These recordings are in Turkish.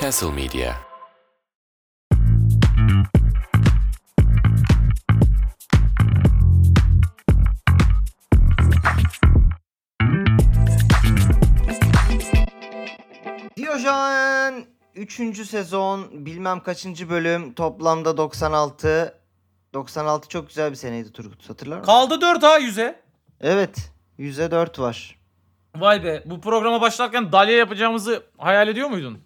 Castle Media. Diyojen 3. sezon bilmem kaçıncı bölüm toplamda 96. 96 çok güzel bir seneydi Turgut hatırlar mısın? Kaldı 4 ha 100'e. Evet. Yüzde 4 var. Vay be bu programa başlarken dalya yapacağımızı hayal ediyor muydun?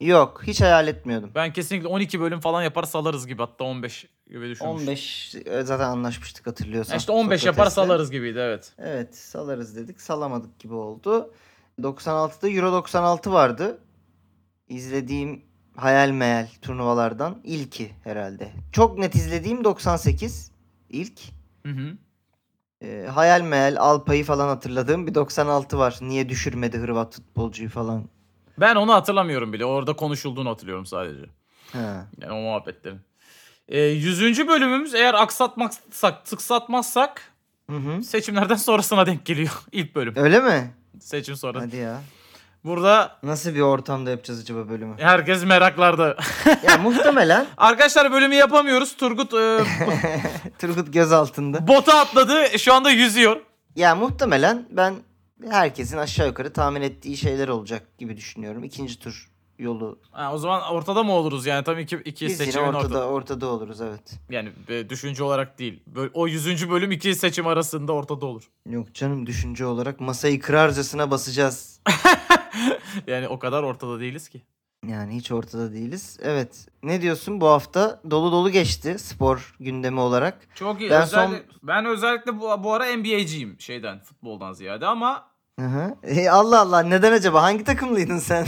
Yok hiç hayal etmiyordum. Ben kesinlikle 12 bölüm falan yapar salarız gibi hatta 15 gibi düşünmüştüm. 15 e, zaten anlaşmıştık hatırlıyorsan. Ha İşte 15 yapar salarız gibiydi evet. Evet salarız dedik salamadık gibi oldu. 96'da Euro 96 vardı. İzlediğim hayal meyal turnuvalardan ilki herhalde. Çok net izlediğim 98 ilk. Hı hı. Ee, hayal meyal Alpay'ı falan hatırladığım bir 96 var. Niye düşürmedi Hırvat futbolcuyu falan. Ben onu hatırlamıyorum bile. Orada konuşulduğunu hatırlıyorum sadece. Ha. Yani o muhabbetlerin. Ee, 100. bölümümüz eğer aksatmazsak, tıksatmazsak Hı hı. seçimlerden sonrasına denk geliyor. İlk bölüm. Öyle mi? Seçim sonra. Hadi ya. Burada Nasıl bir ortamda yapacağız acaba bölümü? herkes meraklarda. ya muhtemelen Arkadaşlar bölümü yapamıyoruz. Turgut e, Turgut göz altında. bota atladı. Şu anda yüzüyor. Ya muhtemelen ben herkesin aşağı yukarı tahmin ettiği şeyler olacak gibi düşünüyorum. İkinci tur yolu. Ha, o zaman ortada mı oluruz yani? Tabii iki, iki Biz seçimin ortada, ortada. ortada oluruz evet. Yani e, düşünce olarak değil. Böl- o 100. bölüm iki seçim arasında ortada olur. Yok canım düşünce olarak masayı kırarcasına basacağız. Yani o kadar ortada değiliz ki. Yani hiç ortada değiliz. Evet. Ne diyorsun bu hafta? Dolu dolu geçti spor gündemi olarak. Çok iyi. Ben Ben, son- ben özellikle bu, bu ara NBA'ciyim şeyden futboldan ziyade ama Hı. E, Allah Allah neden acaba? Hangi takımlıydın sen?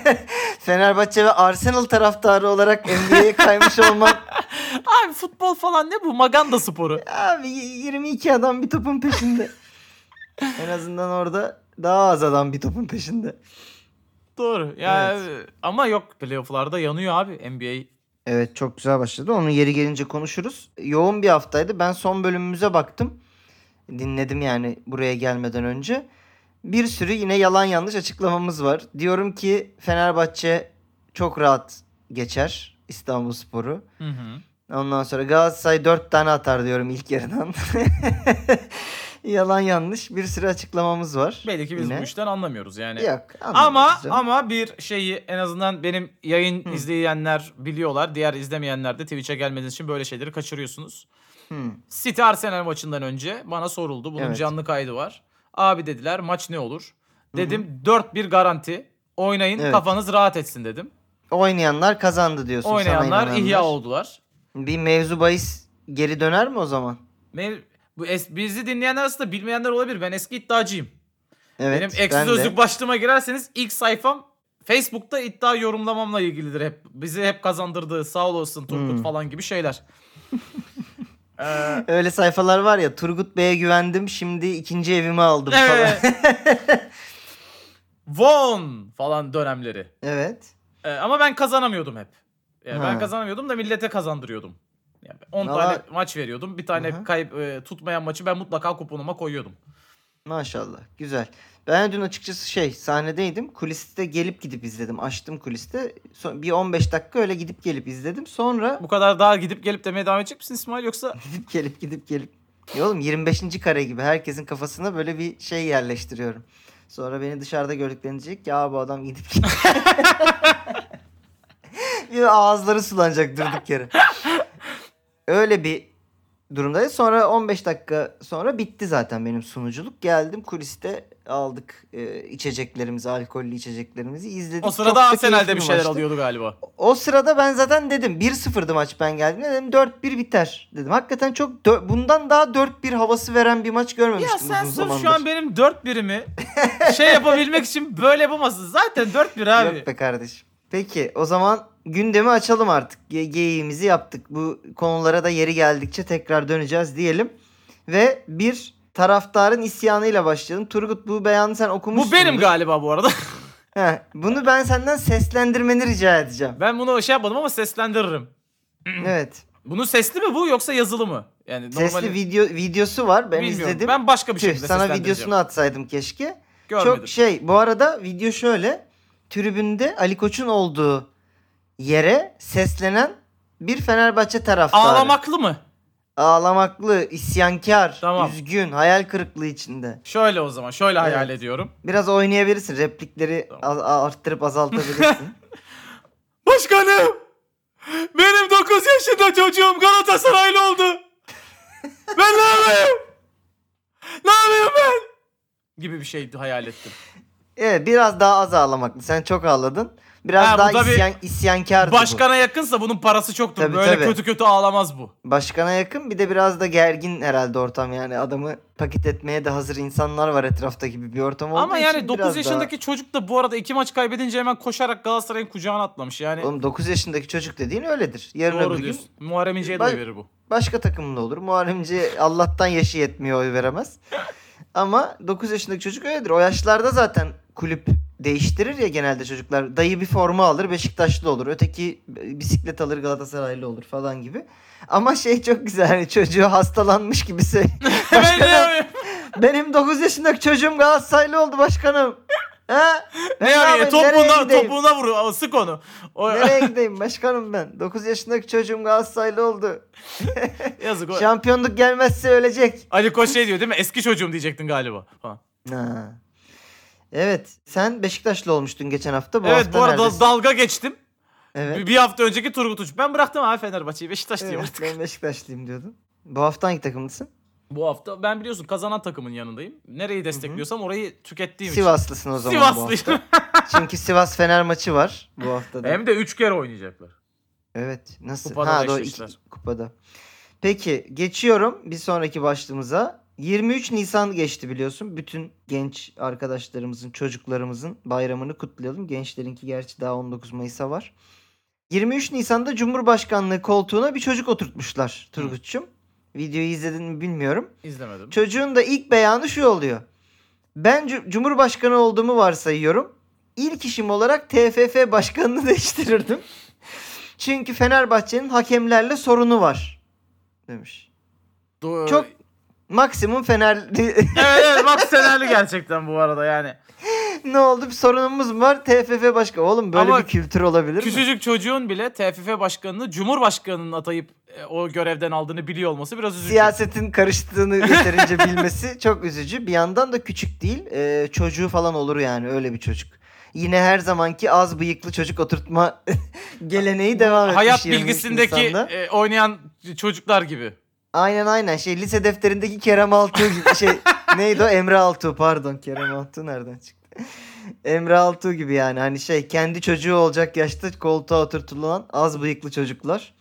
Fenerbahçe ve Arsenal taraftarı olarak NBA'ye kaymış olman. abi futbol falan ne bu maganda sporu. Abi y- 22 adam bir topun peşinde. en azından orada daha az adam bir topun peşinde. Doğru. Ya Evet. ama yok playoff'larda yanıyor abi NBA. Evet çok güzel başladı. Onun yeri gelince konuşuruz. Yoğun bir haftaydı. Ben son bölümümüze baktım. Dinledim yani buraya gelmeden önce. Bir sürü yine yalan yanlış açıklamamız var. Diyorum ki Fenerbahçe çok rahat geçer İstanbulspor'u. Hı hı. Ondan sonra Galatasaray 4 tane atar diyorum ilk yarıdan. yalan yanlış bir sürü açıklamamız var. Belli ki biz yine. bu işten anlamıyoruz yani. Yok. Ama canım. ama bir şeyi en azından benim yayın Hı. izleyenler biliyorlar. Diğer izlemeyenler de Twitch'e gelmediğiniz için böyle şeyleri kaçırıyorsunuz. Hı. City Arsenal maçından önce bana soruldu. Bunun Evet. canlı kaydı var. Abi dediler maç ne olur? Dedim 4-1 garanti. Oynayın Evet. kafanız rahat etsin dedim. Oynayanlar kazandı diyorsun. sana Oynayanlar inananlar. ihya oldular. Bir mevzu bahis geri döner mi o zaman? Mev- bu es- bizi dinleyenler arasında bilmeyenler olabilir. Ben eski iddiacıyım. Evet. Benim ben eksi de. sözlük başlığıma girerseniz ilk sayfam Facebook'ta iddia yorumlamamla ilgilidir hep. Bizi hep kazandırdığı sağ olasın Turgut Hmm. falan gibi şeyler. Ee, Öyle sayfalar var ya Turgut Bey'e güvendim şimdi ikinci evimi aldım evet. falan. Von falan dönemleri. evet. Ee, ama ben kazanamıyordum hep. Yani ben Ha. kazanamıyordum da millete kazandırıyordum. Yani 10 Valla- tane maç veriyordum. Bir tane Aha. kayıp e, tutmayan maçı ben mutlaka kuponuma koyuyordum. Maşallah. Güzel. Ben dün açıkçası şey sahnedeydim. Kuliste gelip gidip izledim. Açtım kuliste. Son- bir 15 dakika öyle gidip gelip izledim. Sonra Bu kadar daha gidip gelip demeye devam edecek misin İsmail yoksa? gidip gelip gidip gelip. Ya oğlum 25. kare gibi herkesin kafasına böyle bir şey yerleştiriyorum. Sonra beni dışarıda gördüklerinde diyecek ya bu adam gidip gidip. bir ağızları sulanacak durduk yere. Öyle bir durumdayız. Sonra 15 dakika sonra bitti zaten benim sunuculuk. Geldim kuliste aldık e, içeceklerimizi, alkollü içeceklerimizi izledik. O sırada da Arsenal'de bir şeyler maçtı. alıyordu galiba. O sırada ben zaten dedim 1-0'dı maç ben geldiğimde dedim 4-1 biter dedim. Hakikaten çok bundan daha 4-1 havası veren bir maç Ya görmemiştim sen uzun sırf şu an benim 4 birimi şey yapabilmek için böyle yapamazsın. Zaten 4 bir abi. Yok be kardeşim. Peki o zaman gündemi açalım artık. Ge- geyiğimizi yaptık. Bu konulara da yeri geldikçe tekrar döneceğiz diyelim. Ve bir taraftarın isyanıyla başlayalım. Turgut bu beyanı sen okumuşsun. Bu benim galiba bu arada. Heh, bunu ben senden seslendirmeni rica edeceğim. ben bunu şey yapmadım ama seslendiririm. evet. Bunun sesli mi bu yoksa yazılı mı? Yani Sesli normali video videosu var. Ben bilmiyorum. izledim. Ben başka bir Tüh, şekilde sana videosunu atsaydım keşke. Görmedim. Çok şey bu arada video şöyle. Tribünde Ali Koç'un olduğu yere seslenen bir Fenerbahçe taraftarı. Ağlamaklı mı? Ağlamaklı, isyankar, Tamam. üzgün, hayal kırıklığı içinde. Şöyle o zaman. Şöyle hayal Evet. ediyorum. Biraz oynayabilirsin. Replikleri az- arttırıp azaltabilirsin. Başkanım! Benim 9 yaşında çocuğum Galatasaraylı oldu. Ben ne yapayım? Ne yapayım ben? Gibi bir şey hayal ettim. Evet biraz daha az ağlamaklı. Sen çok ağladın. Biraz Ha, bu daha tabii isyan, isyankardı bu. Başkana yakınsa bunun parası çoktur. Tabii, Böyle tabii. kötü kötü ağlamaz bu. Başkana yakın bir de biraz da gergin herhalde ortam yani adamı paket etmeye de hazır insanlar var etrafta gibi bir ortam olduğu Ama yani için 9 biraz yaşındaki çocuk da bu arada iki maç kaybedince hemen koşarak Galatasaray'ın kucağına atlamış. Yani daha... Oğlum 9 yaşındaki çocuk dediğin öyledir. Yarın doğru öbür gün diyorsun. Muharrem İnce'ye de oy verir bu. başka takımında olur. Muharremci Allah'tan yaşı yetmiyor oy veremez. Ama 9 yaşındaki çocuk öyledir. O yaşlarda zaten kulüp değiştirir ya genelde çocuklar. Dayı bir forma alır Beşiktaşlı olur. Öteki bisiklet alır Galatasaraylı olur falan gibi. Ama şey çok güzel hani çocuğu hastalanmış gibi söylüyor. Ben Başkanım benim 9 yaşındaki çocuğum Galatasaraylı oldu başkanım. Ha? Ben ne yani topuğuna, topuğuna vur. Sık onu. O, Nereye gideyim başkanım ben? 9 yaşındaki çocuğum Galatasaraylı oldu. yazık. O. Şampiyonluk gelmezse ölecek. Ali Koç şey diyor değil mi? Eski çocuğum diyecektin galiba. Falan. Ha. Evet. Sen Beşiktaşlı olmuştun geçen hafta. Bu evet hafta bu arada neredesin? dalga geçtim. Evet. Bir, hafta önceki Turgut Uç. Ben bıraktım abi Fenerbahçe'yi. Beşiktaşlıyım evet artık. ben Beşiktaşlıyım diyordun. Bu hafta hangi takımlısın? Bu hafta ben biliyorsun kazanan takımın yanındayım. Nereyi destekliyorsam orayı tükettiğim Sivaslısın o için. zaman bu Sivaslıyım. hafta. Çünkü Sivas Fener maçı var bu haftada. Hem de 3 kere oynayacaklar. Evet. Nasıl? Kupada ha doğru iki, kupada. Peki geçiyorum bir sonraki başlığımıza. 23 Nisan geçti biliyorsun. Bütün genç arkadaşlarımızın, çocuklarımızın bayramını kutlayalım. Gençlerinki gerçi daha 19 Mayıs'a var. 23 Nisan'da Cumhurbaşkanlığı koltuğuna bir çocuk oturtmuşlar Turgut'cum. Videoyu izledin mi bilmiyorum. İzlemedim. Çocuğun da ilk beyanı şu oluyor. Ben cu- Cumhurbaşkanı olduğumu varsayıyorum. İlk işim olarak TFF başkanını değiştirirdim. Çünkü Fenerbahçe'nin hakemlerle sorunu var. Demiş. Do- Çok maksimum Fenerli evet evet bak Fenerli gerçekten bu arada yani. ne oldu bir sorunumuz mu var TFF başkanı. Oğlum böyle Ama bir kültür olabilir mi? Küçücük çocuğun bile TFF başkanını Cumhurbaşkanı'nın atayıp e, o görevden aldığını biliyor olması biraz üzücü. Siyasetin karıştığını yeterince bilmesi çok üzücü. Bir yandan da küçük değil. e, çocuğu falan olur yani öyle bir çocuk. Yine her zamanki az bıyıklı çocuk oturtma geleneği devam etmiş. Hayat 23 bilgisindeki e, oynayan çocuklar gibi. Aynen aynen şey lise defterindeki Kerem Altuğ gibi şey neydi o Emre Altuğ pardon Kerem Altuğ nereden çıktı? Emre Altuğ gibi yani hani şey kendi çocuğu olacak yaşta koltuğa oturtulan az bıyıklı çocuklar.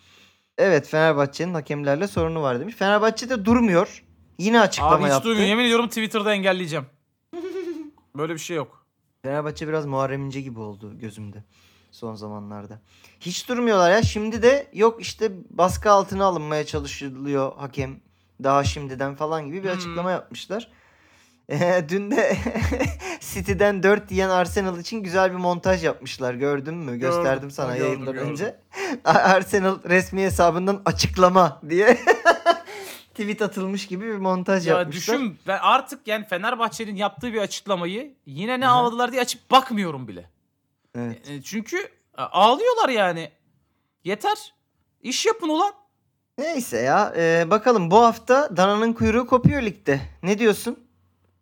Evet Fenerbahçe'nin hakemlerle sorunu var demiş. Fenerbahçe de durmuyor. Yine açıklama Abi hiç yaptı. duymuyorum. Yemin ediyorum Twitter'da engelleyeceğim. Böyle bir şey yok. Fenerbahçe biraz Muharrem İnce gibi oldu gözümde son zamanlarda. Hiç durmuyorlar ya. Şimdi de yok işte baskı altına alınmaya çalışılıyor hakem daha şimdiden falan gibi bir Hmm. açıklama yapmışlar. Ee, dün de City'den 4 yiyen Arsenal için güzel bir montaj yapmışlar. Gördün mü? Gösterdim sana gördüm, yayından gördüm. önce. Arsenal resmi hesabından açıklama diye tweet atılmış gibi bir montaj Ya yapmışlar. düşün ben artık yani Fenerbahçe'nin yaptığı bir açıklamayı yine ne Aha. ağladılar diye açıp bakmıyorum bile. Evet. E, Çünkü e, ağlıyorlar yani. Yeter. İş yapın ulan. Neyse ya e, bakalım bu hafta Dana'nın kuyruğu kopuyor ligde. Ne diyorsun?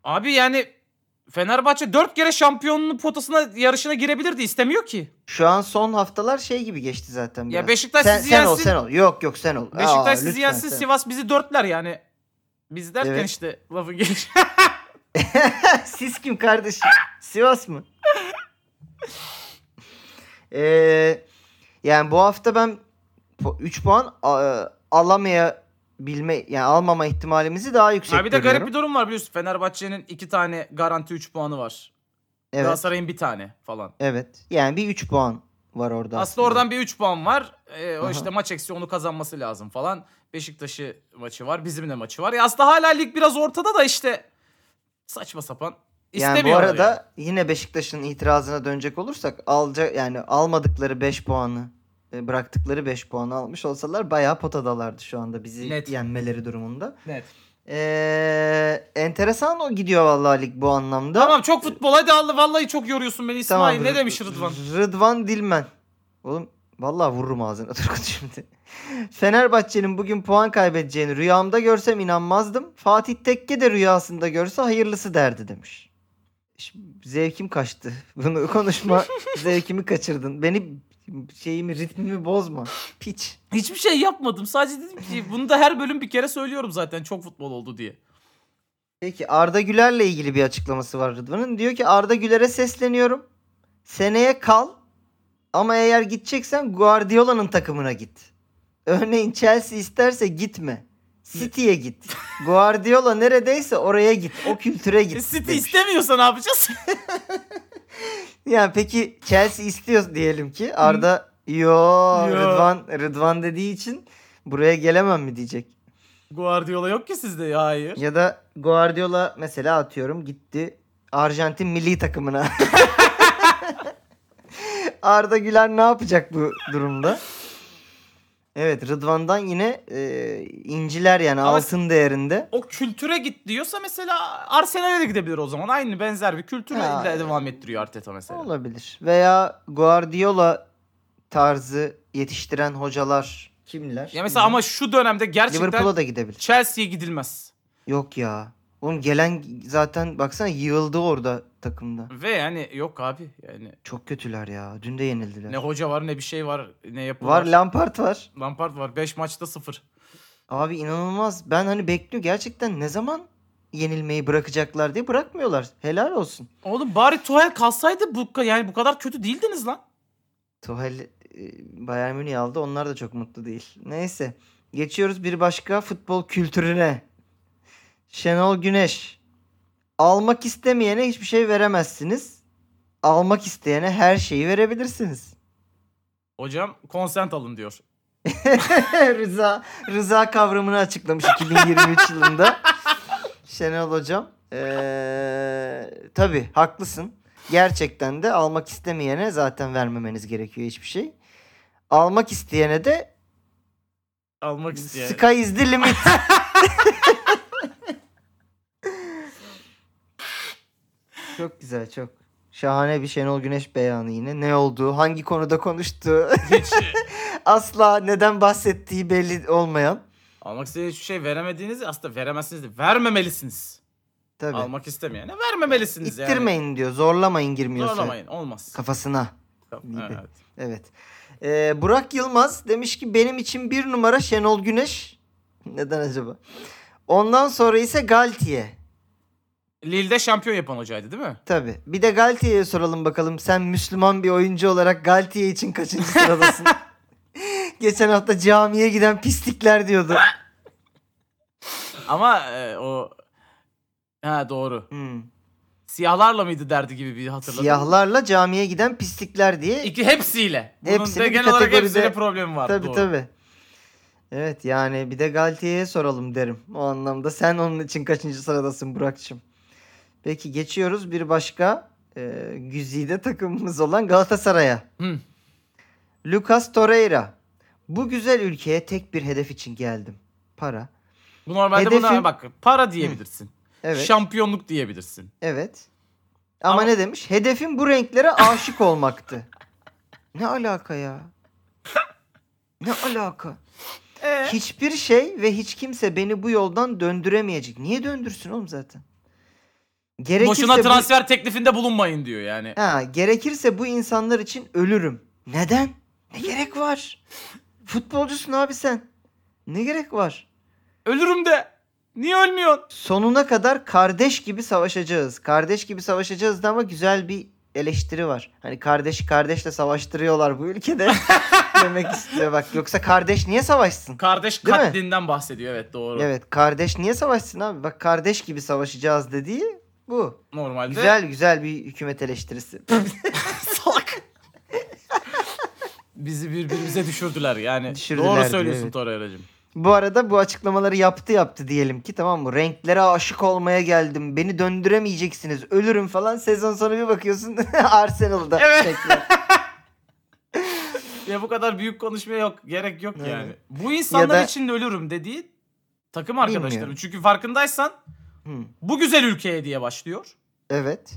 Abi yani Fenerbahçe dört kere şampiyonluğun potasına yarışına girebilirdi istemiyor ki. Şu an son haftalar şey gibi geçti zaten. biraz. Beşiktaş sen, sizi sen ol yensin. sen ol. Yok yok sen ol. Aa, Beşiktaş sizi lütfen yensin sen ol. Sivas bizi dörtler yani. Biz derken Evet. işte lafın gelişi. Siz kim kardeşim? Sivas mı? Ee, yani bu hafta ben 3 puan a- alamayabilme yani almama ihtimalimizi daha yüksek Abi bir de görüyorum. garip bir durum var biliyorsun. Fenerbahçe'nin iki tane garanti 3 puanı var. Evet. Galatasaray'ın bir tane falan. Evet. Yani bir 3 puan var orada. Aslında oradan bir 3 puan var. Ee, o Aha. işte maç eksi onu kazanması lazım falan. Beşiktaş'ı maçı var. Bizim de maçı var. Ya aslında hala lig biraz ortada da işte saçma sapan. Yani bu arada yani. yine Beşiktaş'ın itirazına dönecek olursak alacak yani almadıkları 5 puanı e, bıraktıkları 5 puanı almış olsalar bayağı potadalardı şu anda bizi Net. yenmeleri durumunda. Net. Ee, enteresan o gidiyor vallahi lig bu anlamda. Tamam çok futbol hadi Allah vallahi çok yoruyorsun beni İsmail. Tamam, ne demiş Rıdvan? Rıdvan Dilmen. Oğlum vallahi vururum ağzına Turgut şimdi. Fenerbahçe'nin bugün puan kaybedeceğini rüyamda görsem inanmazdım. Fatih Tekke de rüyasında görse hayırlısı derdi demiş. Şimdi zevkim kaçtı. Bunu konuşma zevkimi kaçırdın. Beni şeyimi ritmimi bozma. Piç. Hiçbir şey yapmadım. Sadece dedim ki bunu da her bölüm bir kere söylüyorum zaten çok futbol oldu diye. Peki Arda Güler'le ilgili bir açıklaması var Rıdvan'ın. Diyor ki Arda Güler'e sesleniyorum. Seneye kal ama eğer gideceksen Guardiola'nın takımına git. Örneğin Chelsea isterse gitme. City'ye git. Guardiola neredeyse oraya git. O kültüre E, git. City demiş. istemiyorsa ne yapacağız? Yani peki Chelsea istiyor diyelim ki. Arda yo, Yo. Rıdvan Rıdvan dediği için buraya gelemem mi diyecek. Guardiola yok ki sizde ya hayır. Ya da Guardiola mesela atıyorum gitti Arjantin milli takımına. Arda Güler ne yapacak bu durumda? Evet Rıdvan'dan yine e, inciler yani Ama- altın değerinde. O kültüre git diyorsa mesela Arsenal'e de gidebilir o zaman. Aynı benzer bir kültürle Ha. devam ettiriyor Arteta mesela. Olabilir. Veya Guardiola tarzı yetiştiren hocalar kimler? Ya mesela ama şu dönemde gerçekten Liverpool'a da gidebilir. Chelsea'ye gidilmez. Yok ya. Oğlum gelen zaten baksana yığıldı orada takımda. Ve yani yok abi yani Çok kötüler ya. Dün de yenildiler. ne hoca var ne bir şey var ne yapı Var. Lampard var. Lampard var 5 maçta 0. Abi inanılmaz. Ben hani bekliyor gerçekten ne zaman yenilmeyi bırakacaklar diye bırakmıyorlar. Helal olsun. Oğlum bari Tuchel kalsaydı bu yani bu kadar kötü değildiniz lan. Tuchel e, Bayern Münih aldı. Onlar da çok mutlu değil. Neyse. Geçiyoruz bir başka futbol kültürüne. Şenol Güneş. Almak istemeyene hiçbir şey veremezsiniz. Almak isteyene her şeyi verebilirsiniz. Hocam konsent alın diyor. Rıza rıza kavramını açıklamış 2023 yılında. Şenol hocam. Ee, tabii haklısın. Gerçekten de almak istemeyene zaten vermemeniz gerekiyor hiçbir şey. Almak isteyene de Almak isteyen. sky is the limit. çok güzel çok. Şahane bir Şenol Güneş beyanı yine. Ne olduğu, hangi konuda konuştuğu, Hiç asla neden bahsettiği belli olmayan. almak istediğiniz hiçbir şey veremediğinizi aslında veremezsiniz de vermemelisiniz. Tabii. Almak istemeyene vermemelisiniz yani. İttirmeyin diyor. Zorlamayın girmiyorsa. Zorlamayın olmaz. Kafasına. gibi. Evet. Evet. Ee, Burak Yılmaz demiş ki benim için bir numara Şenol Güneş. Neden acaba? Ondan sonra ise Galtier. Lille'de şampiyon yapan hocaydı değil mi? Tabi. Bir de Galtier'e soralım bakalım. Sen Müslüman bir oyuncu olarak Galtier için kaçıncı sıradasın? Geçen hafta camiye giden pislikler diyordu. Ama e, o ha doğru. Hmm. Siyahlarla mıydı derdi gibi bir hatırladım. Siyahlarla camiye giden pislikler diye. İki hepsiyle. Bunun Hepsini bir genel olarak kategoride- hepsine problem var. Tabi doğru. tabi. Evet yani bir de Galtier'e soralım derim. O anlamda sen onun için kaçıncı sıradasın Burak'cığım? Peki geçiyoruz bir başka e, güzide takımımız olan Galatasaray'a. Hı. Lucas Torreira. Bu güzel ülkeye tek bir hedef için geldim. Para. Bu normalde Hedefim- buna bak para diyebilirsin. Evet. Şampiyonluk diyebilirsin. Evet. Ama, Ama- ne demiş? Hedefim bu renklere aşık olmaktı. Ne alaka ya? Ne alaka? Ee, Hiçbir şey ve hiç kimse beni bu yoldan döndüremeyecek. Niye döndürsün oğlum zaten? Gerekirse boşuna transfer teklifinde bulunmayın diyor yani. Ha, gerekirse bu insanlar için ölürüm. Neden? Ne gerek var? Futbolcusun abi sen. Ne gerek var? Ölürüm de. Niye ölmüyorsun? Sonuna kadar kardeş gibi savaşacağız. Kardeş gibi savaşacağız da ama güzel bir eleştiri var. Hani kardeşi kardeşle savaştırıyorlar bu ülkede demek istiyor bak. Yoksa kardeş niye savaşsın? Kardeş Değil mi? katlinden bahsediyor evet doğru. Evet kardeş niye savaşsın abi? Bak kardeş gibi savaşacağız dediği bu. Normalde. Güzel güzel bir hükümet eleştirisi. Salak. Bizi birbirimize düşürdüler yani. Düşürdüler Doğru söylüyorsun evet. Torreira'cığım. bu arada bu açıklamaları yaptı yaptı diyelim ki tamam mı? Renklere aşık olmaya geldim. Beni döndüremeyeceksiniz. Ölürüm falan. Sezon sonu bir bakıyorsun Arsenal'da. Evet. Ya bu kadar büyük konuşmaya yok. Gerek yok Evet. yani. Bu insanlar Ya da- için ölürüm dediği Takım arkadaşlarım. Bilmiyorum. Çünkü farkındaysan Hı. bu güzel ülkeye diye başlıyor. Evet.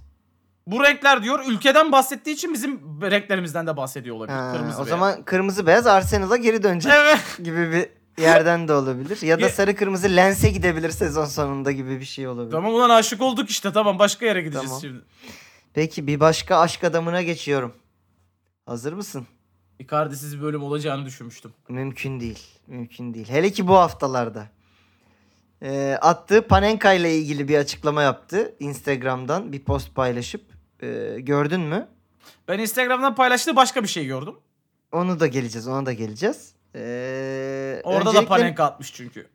Bu renkler diyor ülkeden bahsettiği için bizim renklerimizden de bahsediyor olabilir. Ha, Kırmızı o beyaz. zaman kırmızı beyaz Arsenal'a geri dönecek Evet. gibi bir yerden de olabilir. Ya da sarı kırmızı Lens'e gidebilir sezon sonunda gibi bir şey olabilir. Tamam ulan aşık olduk işte tamam başka yere gideceğiz Tamam. şimdi. Peki bir başka aşk adamına geçiyorum. Hazır mısın? Icardi'siz bir bölüm olacağını düşünmüştüm. Mümkün değil. Mümkün değil. Hele ki bu haftalarda. Ee, attığı Panenka ile ilgili bir açıklama yaptı. Instagram'dan bir post paylaşıp. Ee, gördün mü? Ben Instagram'dan paylaştığı başka bir şey gördüm. Onu da geleceğiz. Ona da geleceğiz. Ee, Orada da Panenka atmış çünkü.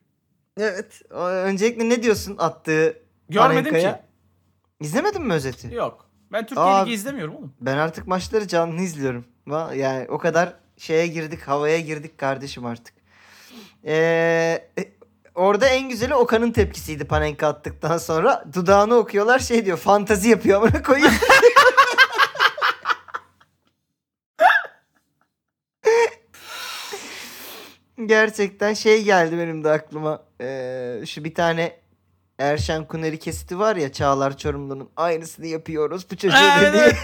Evet. Öncelikle ne diyorsun attığı Görmedim Panenka'ya? ki. İzlemedin mi özeti? Yok. Ben Türkiye Aa. Ligi izlemiyorum oğlum. Ben artık maçları canlı izliyorum. Yani o kadar şeye girdik, havaya girdik kardeşim artık. Ee, e, orada en güzeli Okan'ın tepkisiydi Panenka attıktan sonra. Dudağını okuyorlar şey diyor, fantazi yapıyor amına koyayım. Gerçekten şey geldi benim de aklıma. Ee, şu bir tane Erşen Kuneri kesiti var ya Çağlar Çorumlu'nun aynısını yapıyoruz bu çocuğa Evet, dedi.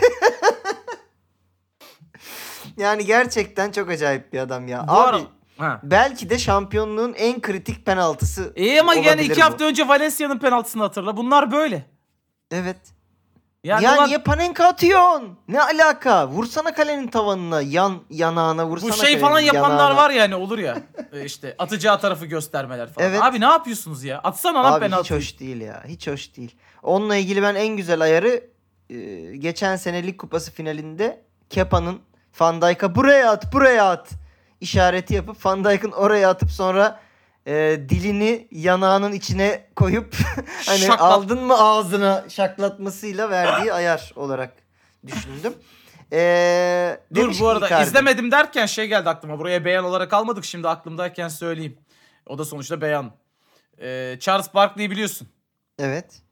yani gerçekten çok acayip bir adam ya. Bu Abi ara- Ha. belki de şampiyonluğun en kritik penaltısı. İyi ama yani olabilir iki bu. hafta önce Valencia'nın penaltısını hatırla. Bunlar böyle. Evet. Yani ya ulan niye Panenka atıyorsun? Ne alaka? Vursana kalenin tavanına, yan yanağına vursana bu şey kalenin falan yapanlar yanağına. var yani olur ya. e, işte atacağı tarafı göstermeler falan. Evet. Abi ne yapıyorsunuz ya? Atsana lan Abi hiç penaltıyı. hoş değil ya. Hiç hoş değil. Onunla ilgili ben en güzel ayarı e, geçen sene Lig Kupası finalinde Kepa'nın Van Dijk'a buraya at buraya at işareti yapıp Van Dijk'ın oraya atıp sonra e, dilini yanağının içine koyup hani Şaklat. aldın mı ağzına şaklatmasıyla verdiği ayar olarak düşündüm. E, Dur bu arada Icardi, izlemedim derken şey geldi aklıma. Buraya beyan olarak almadık şimdi aklımdayken söyleyeyim. O da sonuçta beyan. Ee, Charles Barkley'i biliyorsun. Evet.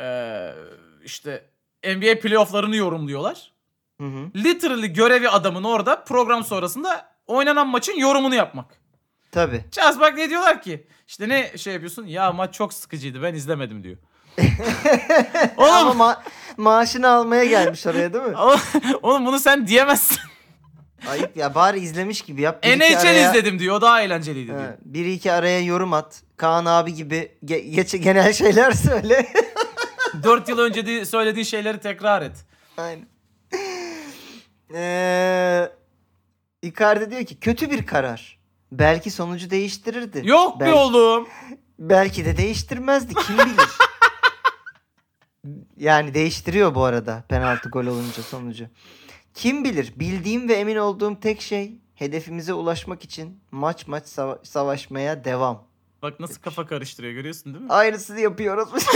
Ee, işte NBA playofflarını yorumluyorlar. Hı hı. Literally görevi adamın orada program sonrasında oynanan maçın yorumunu yapmak. Tabii. Charles Barkley diyorlar ki işte ne şey yapıyorsun? Ya maç çok sıkıcıydı ben izlemedim diyor. Ama Oğlum, ma- maaşını almaya gelmiş oraya değil mi? oğlum bunu sen diyemezsin. Ayıp ya bari izlemiş gibi yap. Bir iki NHL araya- izledim diyor. O daha eğlenceliydi diyor. Ha, bir iki araya yorum at. Kaan abi gibi ge- geç- genel şeyler söyle. 4 yıl önce de söylediğin şeyleri tekrar et. Aynen. Ee, Icardi diyor ki kötü bir karar. Belki sonucu değiştirirdi. Yok be Belki- oğlum. Belki de değiştirmezdi kim bilir. yani değiştiriyor bu arada penaltı gol olunca sonucu. Kim bilir bildiğim ve emin olduğum tek şey hedefimize ulaşmak için maç maç sava- savaşmaya devam. Bak nasıl kafa karıştırıyor görüyorsun değil mi? Aynısını yapıyoruz.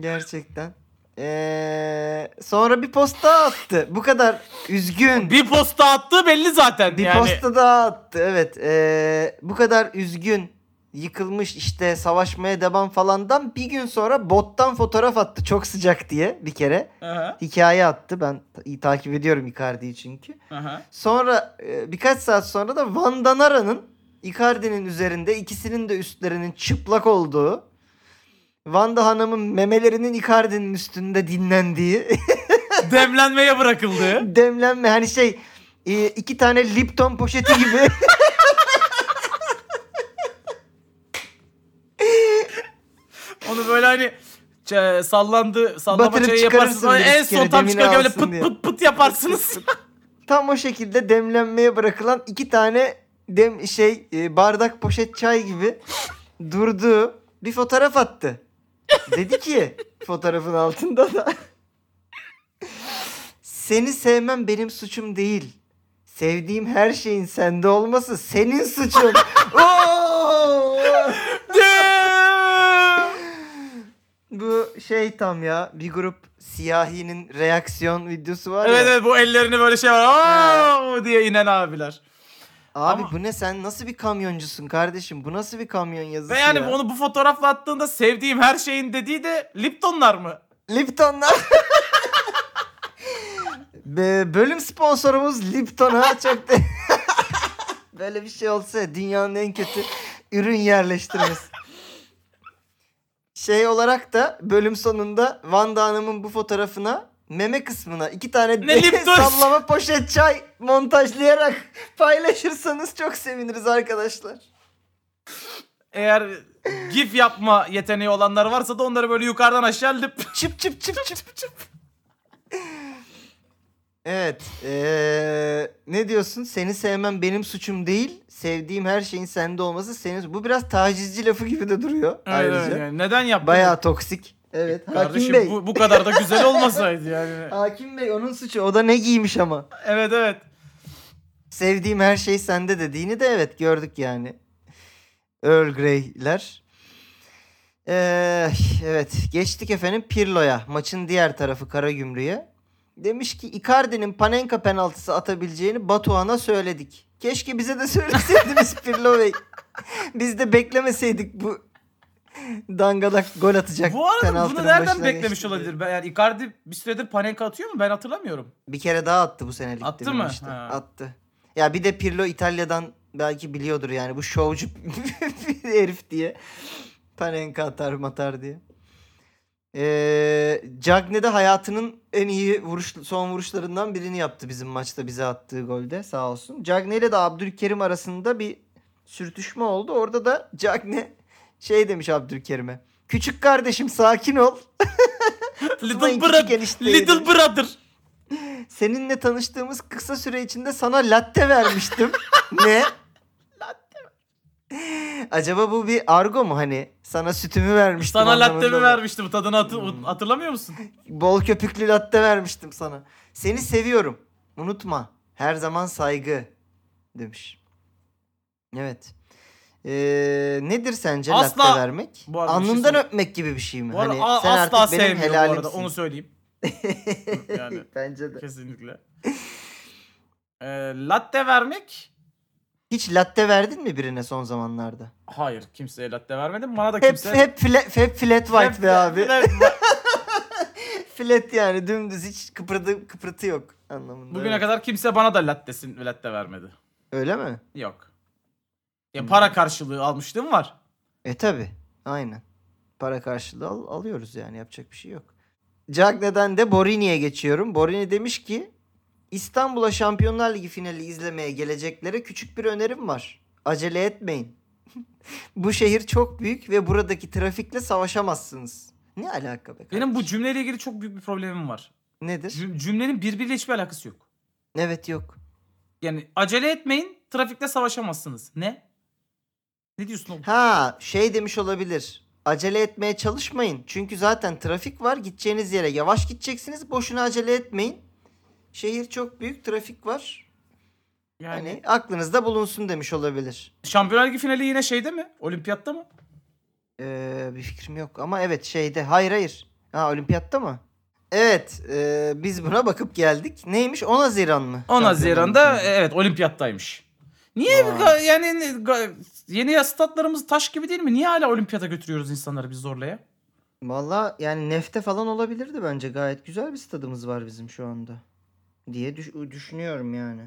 Gerçekten. Ee, sonra bir post daha attı. Bu kadar üzgün. Bir posta attığı belli zaten. Bir yani. posta daha attı. Evet. Ee, bu kadar üzgün, yıkılmış işte savaşmaya devam falandan bir gün sonra bottan fotoğraf attı. Çok sıcak diye bir kere. Aha, Hikaye attı. Ben iyi takip ediyorum Icardi'yi çünkü. aha. Sonra e, birkaç saat sonra da Van Danara'nın Icardi'nin üzerinde ikisinin de üstlerinin çıplak olduğu Vanda Hanım'ın memelerinin Icardi'nin üstünde dinlendiği Demlenmeye bırakıldı. demlenme hani şey e, iki tane Lipton poşeti gibi Onu böyle hani ç- sallandı sallama çayı yaparsınız. en son tam çıkarken böyle pıt diye. pıt pıt yaparsınız. tam o şekilde demlenmeye bırakılan iki tane dem şey e, bardak poşet çay gibi durduğu bir fotoğraf attı. Dedi ki fotoğrafın altında da seni sevmem benim suçum değil. Sevdiğim her şeyin sende olması senin suçun. Bu şey tam ya bir grup siyahinin reaksiyon videosu var evet ya. evet bu ellerini böyle şey var. "Aa!" diye inen abiler. Abi Ama- bu ne sen nasıl bir kamyoncusun kardeşim? Bu nasıl bir kamyon yazısı Ve yani ya? onu bu fotoğrafla attığında sevdiğim her şeyin dediği de Liptonlar mı? Lipton'dan. Be- bölüm sponsorumuz Lipton'a çok de... Böyle bir şey olsa ya, dünyanın en kötü ürün yerleştirmesi. Şey olarak da bölüm sonunda Vanda Hanım'ın bu fotoğrafına meme kısmına iki tane Ne Lipton? sallama poşet çay montajlayarak paylaşırsanız çok seviniriz arkadaşlar. Eğer gif yapma yeteneği olanlar varsa da onları böyle yukarıdan aşağı lip. Çıp çıp çıp çıp çıp. Evet. eee, ne diyorsun? Seni sevmem benim suçum değil. Sevdiğim her şeyin sende olması senin. Bu biraz tacizci lafı gibi de duruyor. ayrıca. Evet, yani neden yaptın? Bayağı toksik. Evet. Kardeşim Hakim Bey. bu, bu kadar da güzel olmasaydı yani. Hakim Bey onun suçu. O da ne giymiş ama. Evet evet. Sevdiğim her şey sende dediğini de evet gördük yani. Earl Grey'ler. Ee, evet geçtik efendim Pirlo'ya. Maçın diğer tarafı Karagümrük'e. Demiş ki Icardi'nin Panenka penaltısı atabileceğini Batuhan'a söyledik. Keşke bize de söyleseydiniz Pirlo Bey. Biz de beklemeseydik bu dangalak gol atacak Bu arada bunu nereden beklemiş geçti olabilir? Ben, yani Icardi bir süredir Panenka atıyor mu? Ben hatırlamıyorum. Bir kere daha attı bu sene ligde Attı mı? Ha. Attı. Ya bir de Pirlo İtalya'dan belki biliyordur yani bu şovcu bir herif diye. Panenka atar matar diye. Ee, Cagney de hayatının en iyi vuruş, son vuruşlarından birini yaptı bizim maçta bize attığı golde sağ olsun. Cagney ile de Abdülkerim arasında bir sürtüşme oldu. Orada da Cagney şey demiş Abdülkerim'e. Küçük kardeşim sakin ol. Little brother. Little brother. Seninle tanıştığımız kısa süre içinde sana latte vermiştim. ne? Acaba bu bir argo mu hani? Sana sütümü vermiştim. Sana latte mi vermiştim? Tadını hatı- Hmm. hatırlamıyor musun? Bol köpüklü latte vermiştim sana. Seni seviyorum. Unutma. Her zaman saygı. Demiş. Evet. Ee, nedir sence Asla- latte vermek? Bu arada bir şey Alnından söyleyeyim. öpmek gibi bir şey mi? Bu arada hani a- sen asla artık benim sevmiyorum bu arada. helalimsin. Onu söyleyeyim. Yani Bence de. kesinlikle. Ee, latte vermek? Hiç latte verdin mi birine son zamanlarda? Hayır kimseye latte vermedim. Bana da Hep kimse... hep flat, hep flat white Hep- be abi. hep- flat yani dümdüz hiç kıpırdı kıpırtı yok anlamında. Bugüne evet. kadar kimse bana da lattesin latte vermedi. Öyle mi? Yok. Ya Hmm. para karşılığı almışlığım var. E tabi. Aynen. Para karşılığı al- alıyoruz yani yapacak bir şey yok. Cagney'den de Borini'ye geçiyorum. Borini demiş ki İstanbul'a Şampiyonlar Ligi finali izlemeye geleceklere küçük bir önerim var. Acele etmeyin. bu şehir çok büyük ve buradaki trafikle savaşamazsınız. Ne alaka be Benim bu kardeşim? cümleyle ilgili çok büyük bir problemim var. Nedir? Cüm- Cümlenin birbiriyle hiçbir alakası yok. Evet yok. Yani acele etmeyin, trafikte savaşamazsınız. Ne? Ne diyorsun oğlum? Ha şey demiş olabilir. Acele etmeye çalışmayın. Çünkü zaten trafik var. Gideceğiniz yere yavaş gideceksiniz. Boşuna acele etmeyin. Şehir çok büyük. Trafik var. Yani Hani aklınızda bulunsun demiş olabilir. Şampiyonlar Ligi finali yine şeyde mi? Olimpiyatta mı? Ee, bir fikrim yok ama evet şeyde. Hayır hayır. Ha olimpiyatta mı? Evet. e, biz buna bakıp geldik. Neymiş? 10 Haziran mı? 10 Şampiyonlar Haziran'da evet olimpiyattaymış. Niye ga- yani yeni ya statlarımız taş gibi değil mi? Niye hala olimpiyata götürüyoruz insanları biz zorlaya? Valla yani nefte falan olabilirdi bence. Gayet güzel bir stadımız var bizim şu anda. Diye düş- düşünüyorum yani.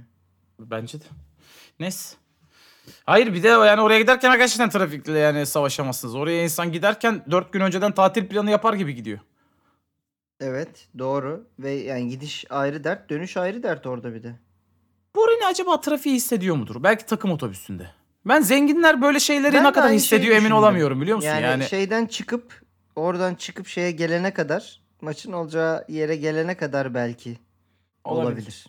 Bence de. Neyse. Hayır bir de yani oraya giderken gerçekten trafikle yani savaşamazsınız. Oraya insan giderken 4 gün önceden tatil planı yapar gibi gidiyor. Evet doğru ve yani gidiş ayrı dert dönüş ayrı dert orada bir de. Borini acaba trafiği hissediyor mudur? Belki takım otobüsünde. Ben zenginler böyle şeyleri Ben de ne kadar aynı hissediyor emin düşündüm. olamıyorum biliyor musun? Yani, Yani, şeyden çıkıp oradan çıkıp şeye gelene kadar maçın olacağı yere gelene kadar belki olabilir.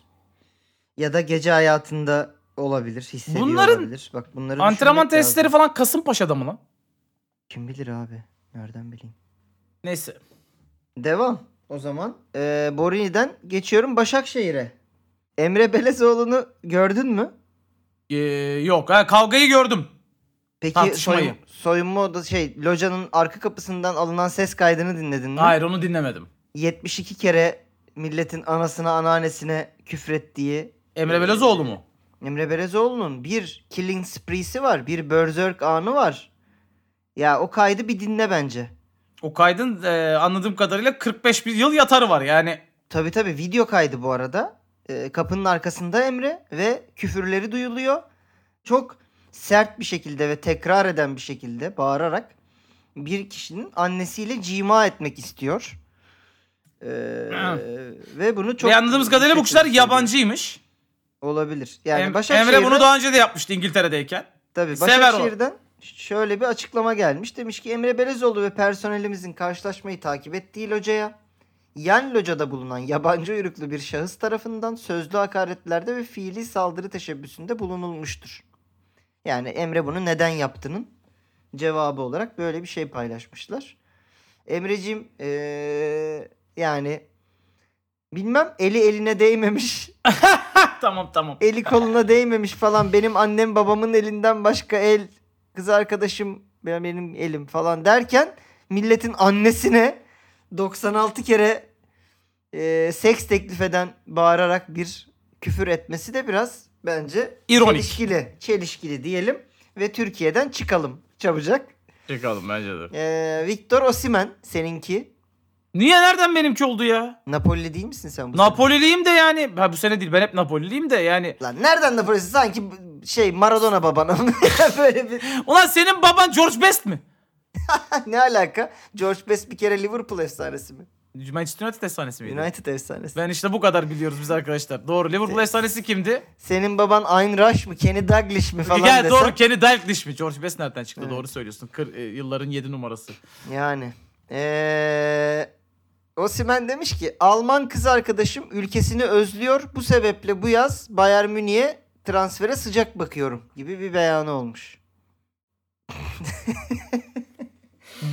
Ya da gece hayatında olabilir hissediyor Bunların olabilir. Bak bunları antrenman düşünmek lazım. falan Kasımpaşa'da mı lan? Kim bilir abi nereden bileyim. Neyse. Devam o zaman. Ee, Borini'den geçiyorum Başakşehir'e. Emre Belezoğlu'nu gördün mü? Ee, yok ha, kavgayı gördüm. Peki soyun, soyunma odası şey locanın arka kapısından alınan ses kaydını dinledin mi? Hayır onu dinlemedim. 72 kere milletin anasına anneannesine küfrettiği Emre Belözoğlu mu? Emre Belezoğlu'nun bir killing spree'si var. Bir berserk anı var. Ya o kaydı bir dinle bence. O kaydın e, anladığım kadarıyla 45 bir yıl yatarı var yani. Tabi tabi video kaydı bu arada. Ee, kapının arkasında Emre ve küfürleri duyuluyor. çok sert bir şekilde ve tekrar eden bir şekilde bağırarak bir kişinin annesiyle cima etmek istiyor. Ee, ve bunu çok Ve anladığımız kadarıyla bu kişiler yabancıymış. olabilir. Yani Em- Başakşehir'den, Emre bunu daha önce de yapmıştı İngiltere'deyken. tabii. Başakşehir'den şöyle bir açıklama gelmiş. Demiş ki Emre Belezoğlu ve personelimizin karşılaşmayı takip ettiği locaya yan locada bulunan yabancı uyruklu bir şahıs tarafından sözlü hakaretlerde ve fiili saldırı teşebbüsünde bulunulmuştur. Yani Emre bunu neden yaptığının cevabı olarak böyle bir şey paylaşmışlar. Emreciğim eee, yani bilmem eli eline değmemiş tamam tamam. eli koluna değmemiş falan benim annem babamın elinden başka el kız arkadaşım benim elim falan derken milletin annesine 96 kere e, seks teklif eden bağırarak bir küfür etmesi de biraz bence İronik. çelişkili, çelişkili diyelim ve Türkiye'den çıkalım çabucak. Çıkalım bence de. E, Victor Osimen seninki. Niye nereden benimki oldu ya? Napoli değil misin sen bu? Napoliliyim de yani. Ha, bu sene değil ben hep Napoliliyim de yani. Lan nereden Napoli'sin? Sanki şey Maradona babana böyle bir Ulan senin baban George Best mi? ne alaka? George Best bir kere Liverpool efsanesi mi? Manchester United efsanesi miydi? United efsanesi. Ben işte bu kadar biliyoruz biz arkadaşlar. Doğru. Liverpool efsanesi kimdi? Senin baban Ayn Rush mı? Kenny Dalglish mi falan Gel desen. doğru Kenny Dalglish mi? George Best nereden çıktı? Evet. Doğru söylüyorsun. Kır, e, yılların 7 numarası. Yani. Ee, Osimhen demiş ki Alman kız arkadaşım ülkesini özlüyor. Bu sebeple bu yaz Bayern Münih'e transfere sıcak bakıyorum gibi bir beyanı olmuş.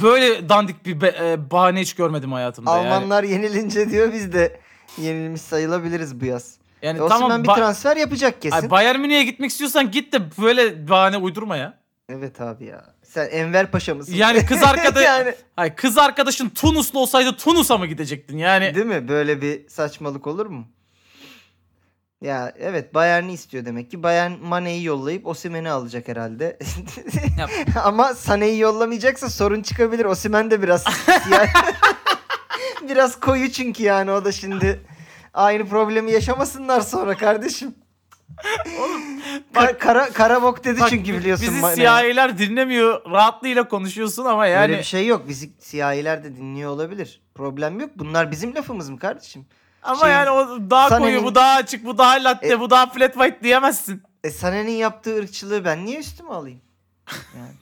Böyle dandik bir be- e, bahane hiç görmedim hayatımda yani. Almanlar yenilince diyor biz de yenilmiş sayılabiliriz bu yaz. Yani E, tamam bir transfer yapacak kesin. Ay, Bayern Münih'e gitmek istiyorsan git de böyle bahane uydurma ya. evet abi ya. Sen Enver Paşa mısın? Yani kız arkadaş yani Ay kız arkadaşın Tunuslu olsaydı Tunus'a mı gidecektin? Yani Değil mi? Böyle bir saçmalık olur mu? Ya evet Bayern'i istiyor demek ki. Bayern Mane'yi yollayıp Osimhen'i alacak herhalde. Ama Sané'yi yollamayacaksa sorun çıkabilir. Osimhen de biraz siyah. biraz koyu çünkü yani o da şimdi aynı problemi yaşamasınlar sonra kardeşim. Ka- kara kara bok dedi Bak, çünkü biliyorsun. bizi Mane. siyahiler dinlemiyor. Rahatlığıyla konuşuyorsun ama yani Öyle bir şey yok. Bizi siyahiler de dinliyor olabilir. Problem yok. Bunlar bizim lafımız mı kardeşim? Ama şey- yani o daha koyu, bu daha açık, bu daha latte, E- bu daha flat white diyemezsin. E Sané'nin yaptığı ırkçılığı ben niye üstüme alayım? Yani.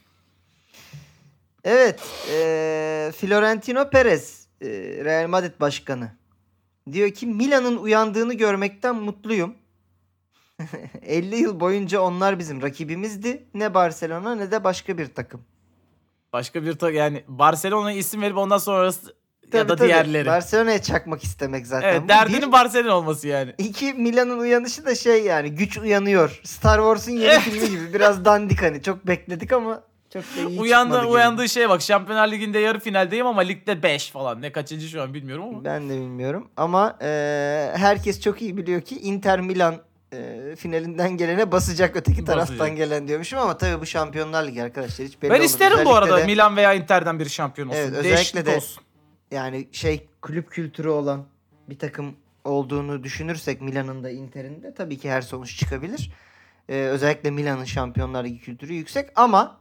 Evet. e, Florentino Perez e, Real Madrid başkanı. Diyor ki Milan'ın uyandığını görmekten mutluyum. 50 yıl boyunca onlar bizim rakibimizdi. Ne Barcelona ne de başka bir takım. Başka bir ta- yani Barcelona'ya isim verip ondan sonrası ya Tabii da tabii. diğerleri. Barcelona'ya çakmak istemek zaten. evet bu. derdinin Bir- Barcelona olması yani. İki Milan'ın uyanışı da şey yani güç uyanıyor. Star Wars'un yeni Evet. filmi gibi. Biraz dandik hani. Çok bekledik ama çok da iyi Uyandı, çıkmadı gibi. uyandığı şeye bak Şampiyonlar Ligi'nde yarı finaldeyim ama ligde 5 falan. Ne kaçıncı şu an bilmiyorum ama. Ben de bilmiyorum ama e, herkes çok iyi biliyor ki Inter Milan e, finalinden gelene basacak öteki taraftan Basacak. gelen diyormuşum ama tabii bu Şampiyonlar Ligi arkadaşlar hiç belli Ben isterim bu Özellikle arada de Milan veya Inter'den biri şampiyon olsun. Evet, özellikle Değişiklik de- olsun. Yani şey kulüp kültürü olan bir takım olduğunu düşünürsek Milan'ın da Inter'in de tabii ki her sonuç çıkabilir. E, özellikle Milan'ın Şampiyonlar Ligi kültürü yüksek ama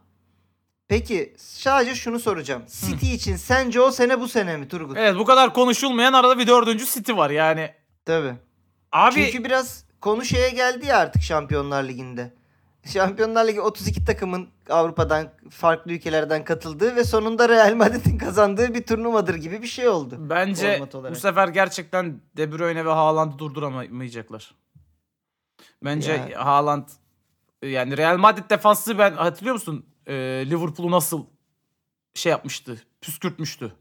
peki sadece şunu soracağım. City için sence o sene bu sene mi Turgut? Evet bu kadar konuşulmayan arada bir dördüncü City var yani. Tabii. Abi Çünkü biraz konu şeye geldi ya artık Şampiyonlar Ligi'nde. Şampiyonlar Ligi 32 takımın Avrupa'dan farklı ülkelerden katıldığı ve sonunda Real Madrid'in kazandığı bir turnuvadır gibi bir şey oldu. bence bu sefer gerçekten De Bruyne ve Haaland'ı durduramayacaklar. Bence Ya. Haaland yani Real Madrid defansı ben hatırlıyor musun? Ee, Liverpool'u nasıl şey yapmıştı, püskürtmüştü.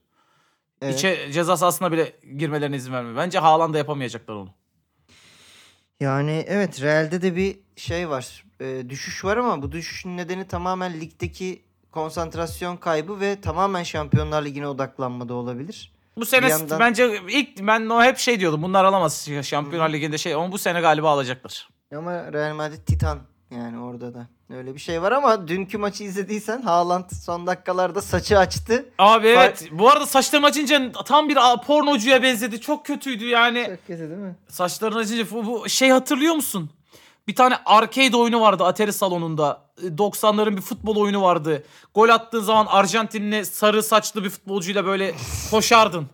Evet. İçe ceza sahasına bile girmelerine izin vermiyor. Bence Haaland'a yapamayacaklar onu. Yani evet Real'de de bir şey var. E, düşüş var ama bu düşüşün nedeni tamamen ligdeki konsantrasyon kaybı ve tamamen Şampiyonlar Ligi'ne odaklanma da olabilir. Bu sene yandan- bence ilk ben o hep şey diyordum. Bunlar alamaz Şampiyonlar Ligi'nde şey ama bu sene galiba alacaklar. Ama Real Madrid Titan yani orada da. Öyle bir şey var ama dünkü maçı izlediysen Haaland son dakikalarda saçı açtı. Abi Fark- evet. Bu arada saçlarını açınca tam bir pornocuya benzedi. Çok kötüydü yani. Çok kötü değil mi? Saçlarını açınca bu, bu şey hatırlıyor musun? Bir tane arcade oyunu vardı Atari salonunda. E, 90'ların bir futbol oyunu vardı. Gol attığın zaman Arjantinli sarı saçlı bir futbolcuyla böyle koşardın.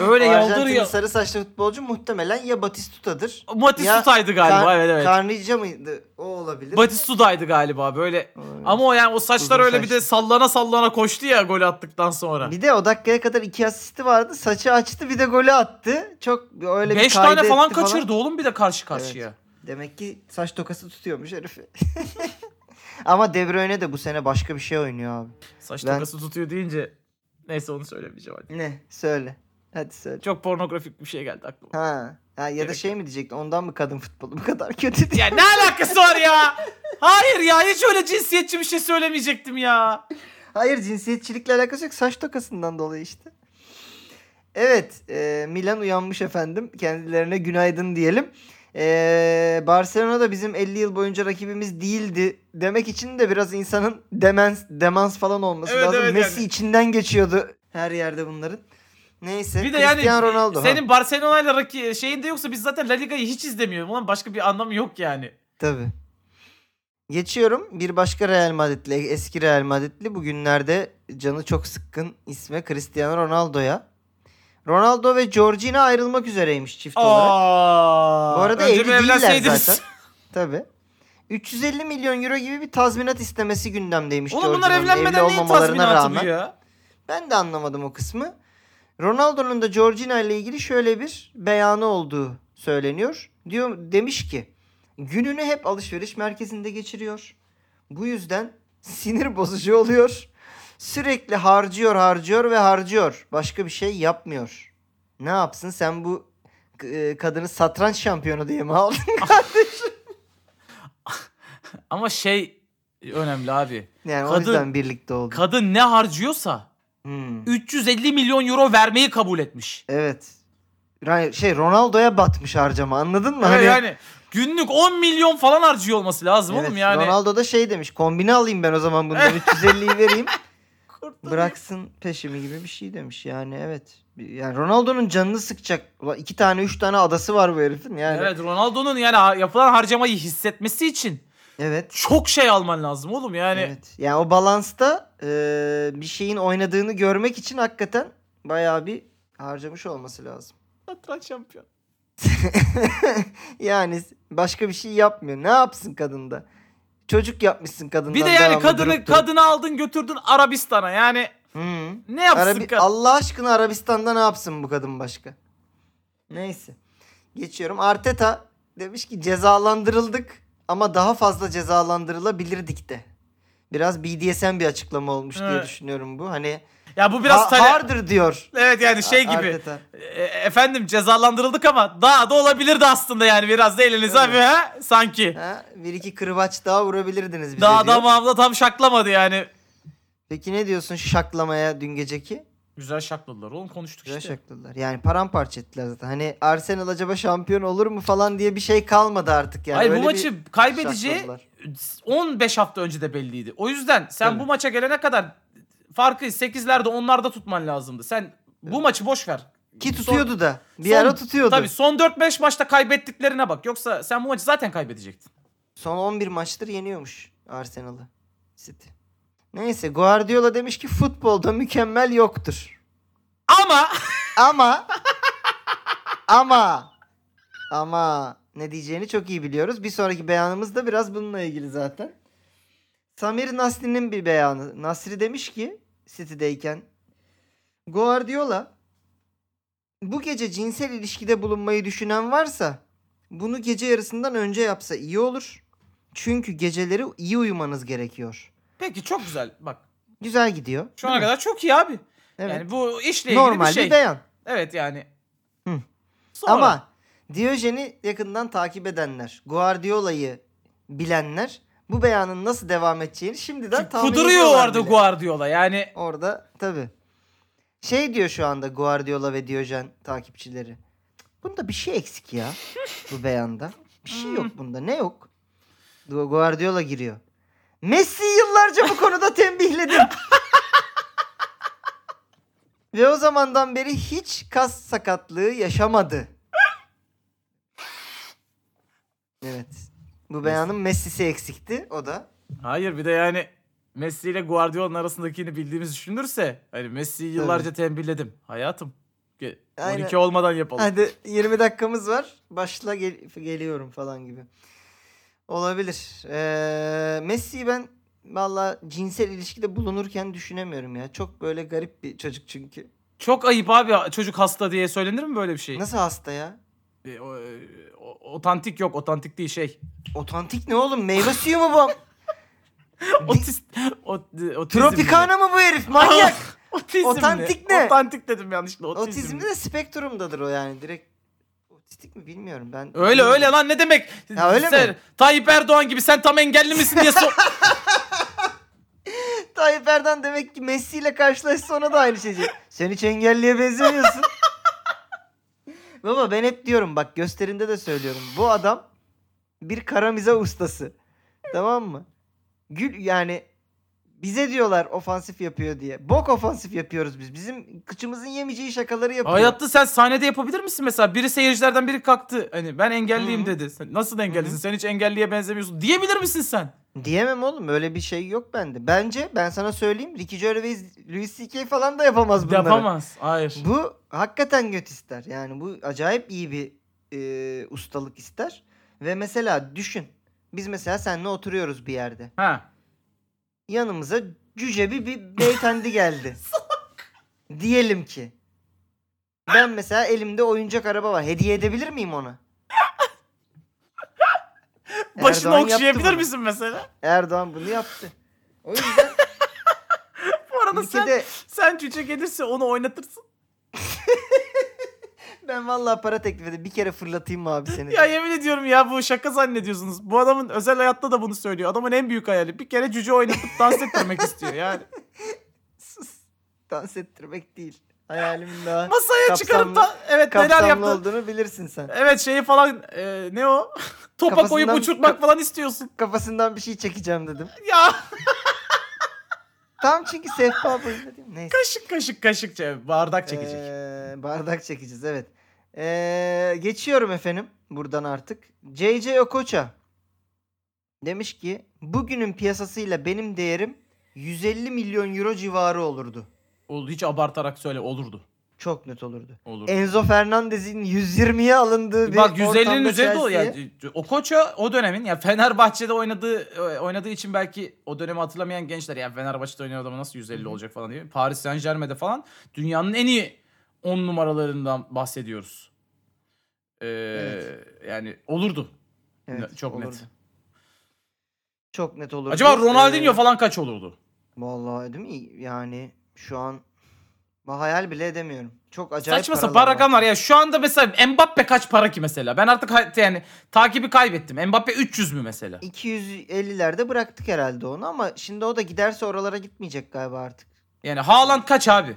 Öyle yaldır ya. sarı saçlı futbolcu muhtemelen ya Batistuta'dır. Batistuta'ydı galiba Kar- evet evet. Carnija mıydı? O olabilir. Batistuta'ydı galiba böyle. Olabilir. Ama o yani o saçlar Uzun öyle bir de sallana sallana koştu ya gol attıktan sonra. Bir de o dakikaya kadar iki asisti vardı. Saçı açtı bir de golü attı. Çok öyle bir 5 kaydı tane falan etti kaçırdı oğlum bir de karşı karşıya. Demek ki saç tokası tutuyormuş herifi. Ama De Bruyne de bu sene başka bir şey oynuyor abi. Saç Ben- takası tutuyor deyince neyse onu söylemeyeceğim hadi. Ne? Söyle. Hadi söyle. Çok pornografik bir şey geldi aklıma. Ha. ha ya da Gerek şey mi diyecektin? Ondan mı kadın futbolu bu kadar kötü diye. Ya ne alakası var ya? Hayır ya hiç öyle cinsiyetçi bir şey söylemeyecektim ya. Hayır cinsiyetçilikle alakası yok. Saç tokasından dolayı işte. Evet. e, Milan uyanmış efendim. Kendilerine günaydın diyelim. E, Barcelona da bizim 50 yıl boyunca rakibimiz değildi demek için de biraz insanın demans, demans falan olması Evet, lazım. evet Messi yani. içinden geçiyordu her yerde bunların. Neyse. Bir de yani Cristiano Ronaldo. ha. senin Barcelona'yla raki şeyinde yoksa biz zaten La Liga'yı hiç izlemiyoruz. Ulan başka bir anlamı yok yani. Tabii. Geçiyorum bir başka Real Madrid'li, eski Real Madrid'li bugünlerde canı çok sıkkın isme Cristiano Ronaldo'ya. Ronaldo ve Georgina ayrılmak üzereymiş çift olarak. Aa, Bu arada evli değiller zaten. Tabii. 350 milyon euro gibi bir tazminat istemesi gündemdeymiş Oğlum bunlar evlenmeden neyin tazminatı rağmen. bu ya? Ben de anlamadım o kısmı. Ronaldo'nun da Georgina ile ilgili şöyle bir beyanı olduğu söyleniyor. Diyor demiş ki gününü hep alışveriş merkezinde geçiriyor. Bu yüzden sinir bozucu oluyor. Sürekli harcıyor, harcıyor ve harcıyor. Başka bir şey yapmıyor. Ne yapsın sen bu e, kadını satranç şampiyonu diye mi aldın kardeşim? Ama şey önemli abi. Yani o Kadın- yüzden birlikte oldu. Kadın ne harcıyorsa Hmm, 350 milyon euro vermeyi kabul etmiş. Evet. Ra- Şey Ronaldo'ya batmış harcama anladın mı? Evet, Hani- yani günlük 10 milyon falan harcıyor olması lazım Evet, oğlum yani. Ronaldo da şey demiş. Kombine alayım ben o zaman bundan 350'yi vereyim. Bıraksın peşimi gibi bir şey demiş. Yani evet. Yani Ronaldo'nun canını sıkacak. Ulan iki tane üç tane adası var bu herifin yani. Evet. Ronaldo'nun yani yapılan harcamayı hissetmesi için Evet. çok şey alman lazım oğlum yani. Evet. Yani o balansta e, bir şeyin oynadığını görmek için hakikaten bayağı bir harcamış olması lazım. Satranç şampiyon. yani başka bir şey yapmıyor. Ne yapsın kadın da? Çocuk yapmışsın kadından. Bir de yani devamlı kadını durup durup. kadını aldın götürdün Arabistan'a yani Hı. ne yapsın Arabi- kadın? Allah aşkına Arabistan'da ne yapsın bu kadın başka? Neyse. Geçiyorum. Arteta demiş ki cezalandırıldık ama daha fazla cezalandırılabilirdik de. Biraz BDSM bir açıklama olmuş diye Evet. düşünüyorum bu. Hani Ya bu biraz ha- tale- hardır diyor. Evet yani şey gibi. E, efendim cezalandırıldık ama daha da olabilirdi aslında yani biraz da elinize abi ha sanki. Ha, bir iki kırbaç daha vurabilirdiniz bize Daha diyor. da mamla tam şaklamadı yani. Peki ne diyorsun şaklamaya dün geceki? Güzel şakladılar oğlum konuştuk Güzel işte. şakladılar. Yani paramparça ettiler zaten. Hani Arsenal acaba şampiyon olur mu falan diye bir şey kalmadı artık yani. Hayır bu Öyle bir maçı kaybedeceği şakladılar. 15 hafta önce de belliydi. O yüzden sen Tabii. bu maça gelene kadar farkı 8'lerde 10'larda tutman lazımdı. Sen bu maçı boş ver. Ki tutuyordu da. Bir son- ara tutuyordu. Tabii son 4-5 maçta kaybettiklerine bak. Yoksa sen bu maçı zaten kaybedecektin. Son 11 maçtır yeniyormuş Arsenal'ı. City. Neyse Guardiola demiş ki futbolda mükemmel yoktur. Ama Ama ama ama ne diyeceğini çok iyi biliyoruz. Bir sonraki beyanımız da biraz bununla ilgili zaten. Samir Nasri'nin bir beyanı. Nasri demiş ki City'deyken Guardiola bu gece cinsel ilişkide bulunmayı düşünen varsa bunu gece yarısından önce yapsa iyi olur. Çünkü geceleri iyi uyumanız gerekiyor. peki çok güzel. Bak Güzel gidiyor. şu ana kadar çok iyi abi. Evet. Yani bu işle ilgili Normal bir şey. bir beyan. Evet yani. Hı. Sonra, Ama Diyojen'i yakından takip edenler, Guardiola'yı bilenler bu beyanın nasıl devam edeceğini şimdiden tahmin kuduruyor orada bile. Guardiola yani. Orada tabi. Şey diyor şu anda Guardiola ve Diyojen takipçileri. Bunda bir şey eksik ya bu beyanda. Bir şey yok bunda. Ne yok? Gu- Guardiola giriyor. Messi yıllarca bu konuda tembihledim. Ve o zamandan beri hiç kas sakatlığı yaşamadı. Evet. Bu beyanın Messi'si eksikti. O da. Hayır bir de yani Messi ile Guardiola'nın arasındakini bildiğimiz düşünülürse hani Messi'yi yıllarca tembihledim. Hayatım ge- Aynen. 12 olmadan yapalım. Hadi 20 dakikamız var. Başla gel- geliyorum falan gibi. Olabilir. Ee, Messi'yi ben valla cinsel ilişkide bulunurken düşünemiyorum ya. Çok böyle garip bir çocuk çünkü. Çok ayıp abi çocuk hasta diye söylenir mi böyle bir şey? Nasıl hasta ya? E, e, o- otantik yok otantik değil şey. Otantik ne oğlum? Meyve suyu mu bu? Otist, o, otizm Tropikana mı bu herif? Manyak. Otizm Otantik ne? Otantik dedim yanlışlıkla. Otizm. Otizmde de spektrumdadır o yani. Direkt otistik mi bilmiyorum ben. Öyle öyle lan ne demek? Ya öyle sen, mi? Tayyip Erdoğan gibi sen tam engelli misin diye sor. Tayyip Erdoğan demek ki Messi ile karşılaşsa ona da aynı şey. Sen hiç engelliye benzemiyorsun. Baba ben hep diyorum bak gösterimde de söylüyorum. Bu adam bir karamize ustası. Tamam mı? Gül yani bize diyorlar ofansif yapıyor diye. Bok ofansif yapıyoruz biz. Bizim kıçımızın yemeyeceği şakaları yapıyor. Hayatta sen sahnede yapabilir misin mesela? Biri seyircilerden biri kalktı. Hani ben engelliyim Hı hı. dedi. Sen nasıl engellisin? Hı hı. Sen hiç engelliye benzemiyorsun. Diyebilir misin sen? Diyemem oğlum öyle bir şey yok bende. Bence ben sana söyleyeyim Ricky Gervais, Louis C.K. falan da yapamaz bunları. Yapamaz. Hayır. Bu hakikaten göt ister. Yani bu acayip iyi bir e, ustalık ister. Ve mesela düşün. Biz mesela seninle oturuyoruz bir yerde. Ha. Yanımıza cüce bir, bir beyefendi geldi. Diyelim ki. Ben mesela elimde oyuncak araba var. Hediye edebilir miyim ona? Başını Erdoğan yaptı okşayabilir bunu. misin mesela? Erdoğan bunu yaptı. O yüzden Bu arada sen, ülkede sen cüce gelirse onu oynatırsın. Ben vallahi para teklif edeyim. Bir kere fırlatayım mı abi seni? Ya yemin ediyorum ya bu şaka zannediyorsunuz. Bu adamın özel hayatta da bunu söylüyor. Adamın en büyük hayali bir kere cüce oynatıp dans ettirmek istiyor yani. Sus. Dans ettirmek değil. Hayalimin daha Masaya çıkarıp da evet neler kapsamlı yaptı. olduğunu bilirsin sen. Evet şeyi falan e, ne o? Topa Kafasından- koyup uçurtmak falan istiyorsun. Kafasından bir şey çekeceğim dedim. Ya Tam çünkü sehpa boyunda değil mi? Neyse. kaşık kaşık kaşık bardak çekecek. Ee, bardak çekeceğiz evet. Ee, geçiyorum efendim buradan artık. JJ Okocha demiş ki bugünün piyasasıyla benim değerim 150 milyon euro civarı olurdu. Oldu hiç abartarak söyle olurdu. Çok net olurdu. Olurdu. Enzo Fernandez'in 120'ye alındığı bir Bak 150'nin ortamda üzerinde o yani. O koça o dönemin ya Fenerbahçe'de oynadığı oynadığı için belki o dönemi hatırlamayan gençler ya Fenerbahçe'de oynayan adamı nasıl 150 olacak falan diye. Paris Saint Germain'de falan dünyanın en iyi 10 numaralarından bahsediyoruz. Ee, Evet. Yani olurdu. Evet, Çok net. olurdu. Çok net olurdu. Acaba Ronaldinho Ee, falan kaç olurdu? Vallahi değil mi? Yani şu an hayal bile edemiyorum. Çok acayip Saçma sapan rakamlar ya. Şu anda mesela Mbappe kaç para ki mesela? Ben artık yani takibi kaybettim. Mbappe 300 mü mesela? 250'lerde bıraktık herhalde onu ama şimdi o da giderse oralara gitmeyecek galiba artık. Yani Haaland kaç abi?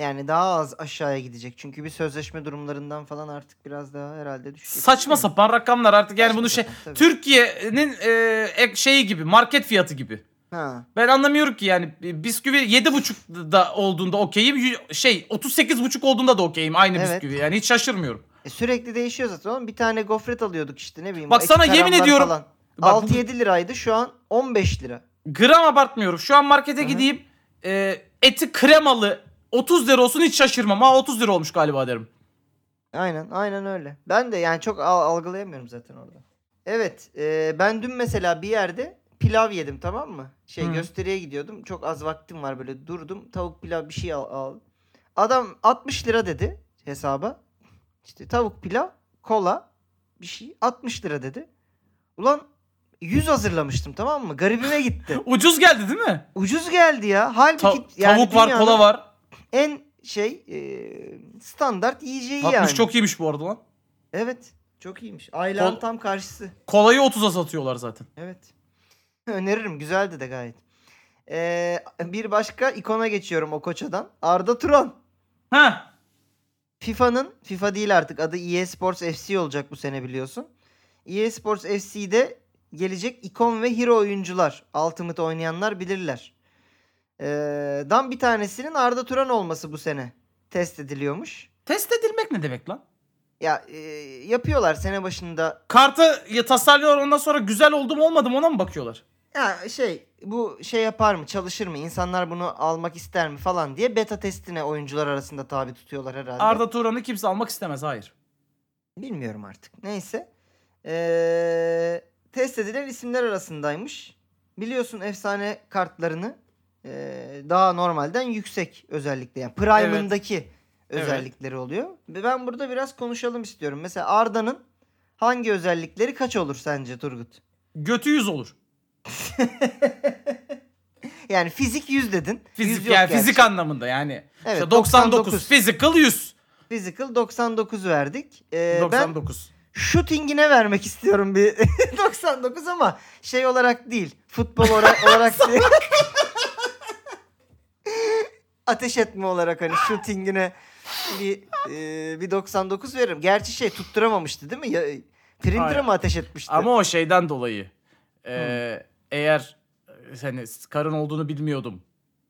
Yani daha az aşağıya gidecek. Çünkü bir sözleşme durumlarından falan artık biraz daha herhalde düşecek. Saçma Değil mi? sapan rakamlar artık yani Saçma bunu şey sapan, tabii. Türkiye'nin e, ek- şeyi gibi market fiyatı gibi. Ha. Ben anlamıyorum ki yani bisküvi 7,5 da olduğunda okeyim y- şey 38,5 olduğunda da okeyim aynı Evet. bisküvi yani hiç şaşırmıyorum. E sürekli değişiyor zaten oğlum. Bir tane gofret alıyorduk işte ne bileyim. Bak o sana yemin ediyorum- Falan. Bak bu- 6-7 liraydı şu an 15 lira. Gram abartmıyorum. Şu an markete Hı hı. gideyim e, eti kremalı 30 lira olsun hiç şaşırmam. Ha 30 lira olmuş galiba derim. Aynen aynen öyle. Ben de yani çok al- algılayamıyorum zaten orada. Evet e, ben dün mesela bir yerde pilav yedim tamam mı? Şey Hı. gösteriye gidiyordum. Çok az vaktim var böyle durdum. Tavuk pilav bir şey al, al. Adam 60 lira dedi hesaba. İşte tavuk pilav, kola bir şey 60 lira dedi. Ulan 100 hazırlamıştım tamam mı? Garibime gitti. Ucuz geldi değil mi? Ucuz geldi ya. Halbuki Ta- yani tavuk var, dünyanın kola var. En şey e, standart yiyeceği 60 yani. çok iyiymiş bu arada lan. Evet. Çok iyiymiş. Aylan Kol- tam karşısı. Kolayı 30'a satıyorlar zaten. Evet. Öneririm. Güzeldi de gayet. Ee, bir başka ikona geçiyorum o koçadan. Arda Turan. Ha. FIFA'nın, FIFA değil artık adı EA Sports FC olacak bu sene biliyorsun. EA Sports FC'de gelecek ikon ve hero oyuncular. Ultimate oynayanlar bilirler. Ee, dan bir tanesinin Arda Turan olması bu sene test ediliyormuş. Test edilmek ne demek lan? Ya e, yapıyorlar sene başında. Kartı ya tasarlıyorlar ondan sonra güzel oldu mu olmadı mı ona mı bakıyorlar? Ya şey bu şey yapar mı çalışır mı insanlar bunu almak ister mi falan diye beta testine oyuncular arasında tabi tutuyorlar herhalde. Arda Turan'ı kimse almak istemez hayır. Bilmiyorum artık. Neyse. Ee, test edilen isimler arasındaymış. Biliyorsun efsane kartlarını ee, daha normalden yüksek özellikle yani prime'ındaki Evet. özellikleri oluyor. Ve ben burada biraz konuşalım istiyorum. Mesela Arda'nın hangi özellikleri kaç olur sence Turgut? Götü yüz olur. Yani fizik 100 dedin. Fizik 100 yok yani gerçi. fizik anlamında yani. Evet, İşte 99, 99. physical 100. Physical 99 verdik. Ee, ben 99. shooting'ine vermek istiyorum bir 99 ama şey olarak değil. Futbol ora- olarak değil. Ateş etme olarak hani shooting'ine bir e, bir 99 veririm. Gerçi şey tutturamamıştı değil mi? Ya, printer'a Hayır. mı ateş etmişti? Ama o şeyden dolayı. Ee, eğer e, hani karın olduğunu bilmiyordum.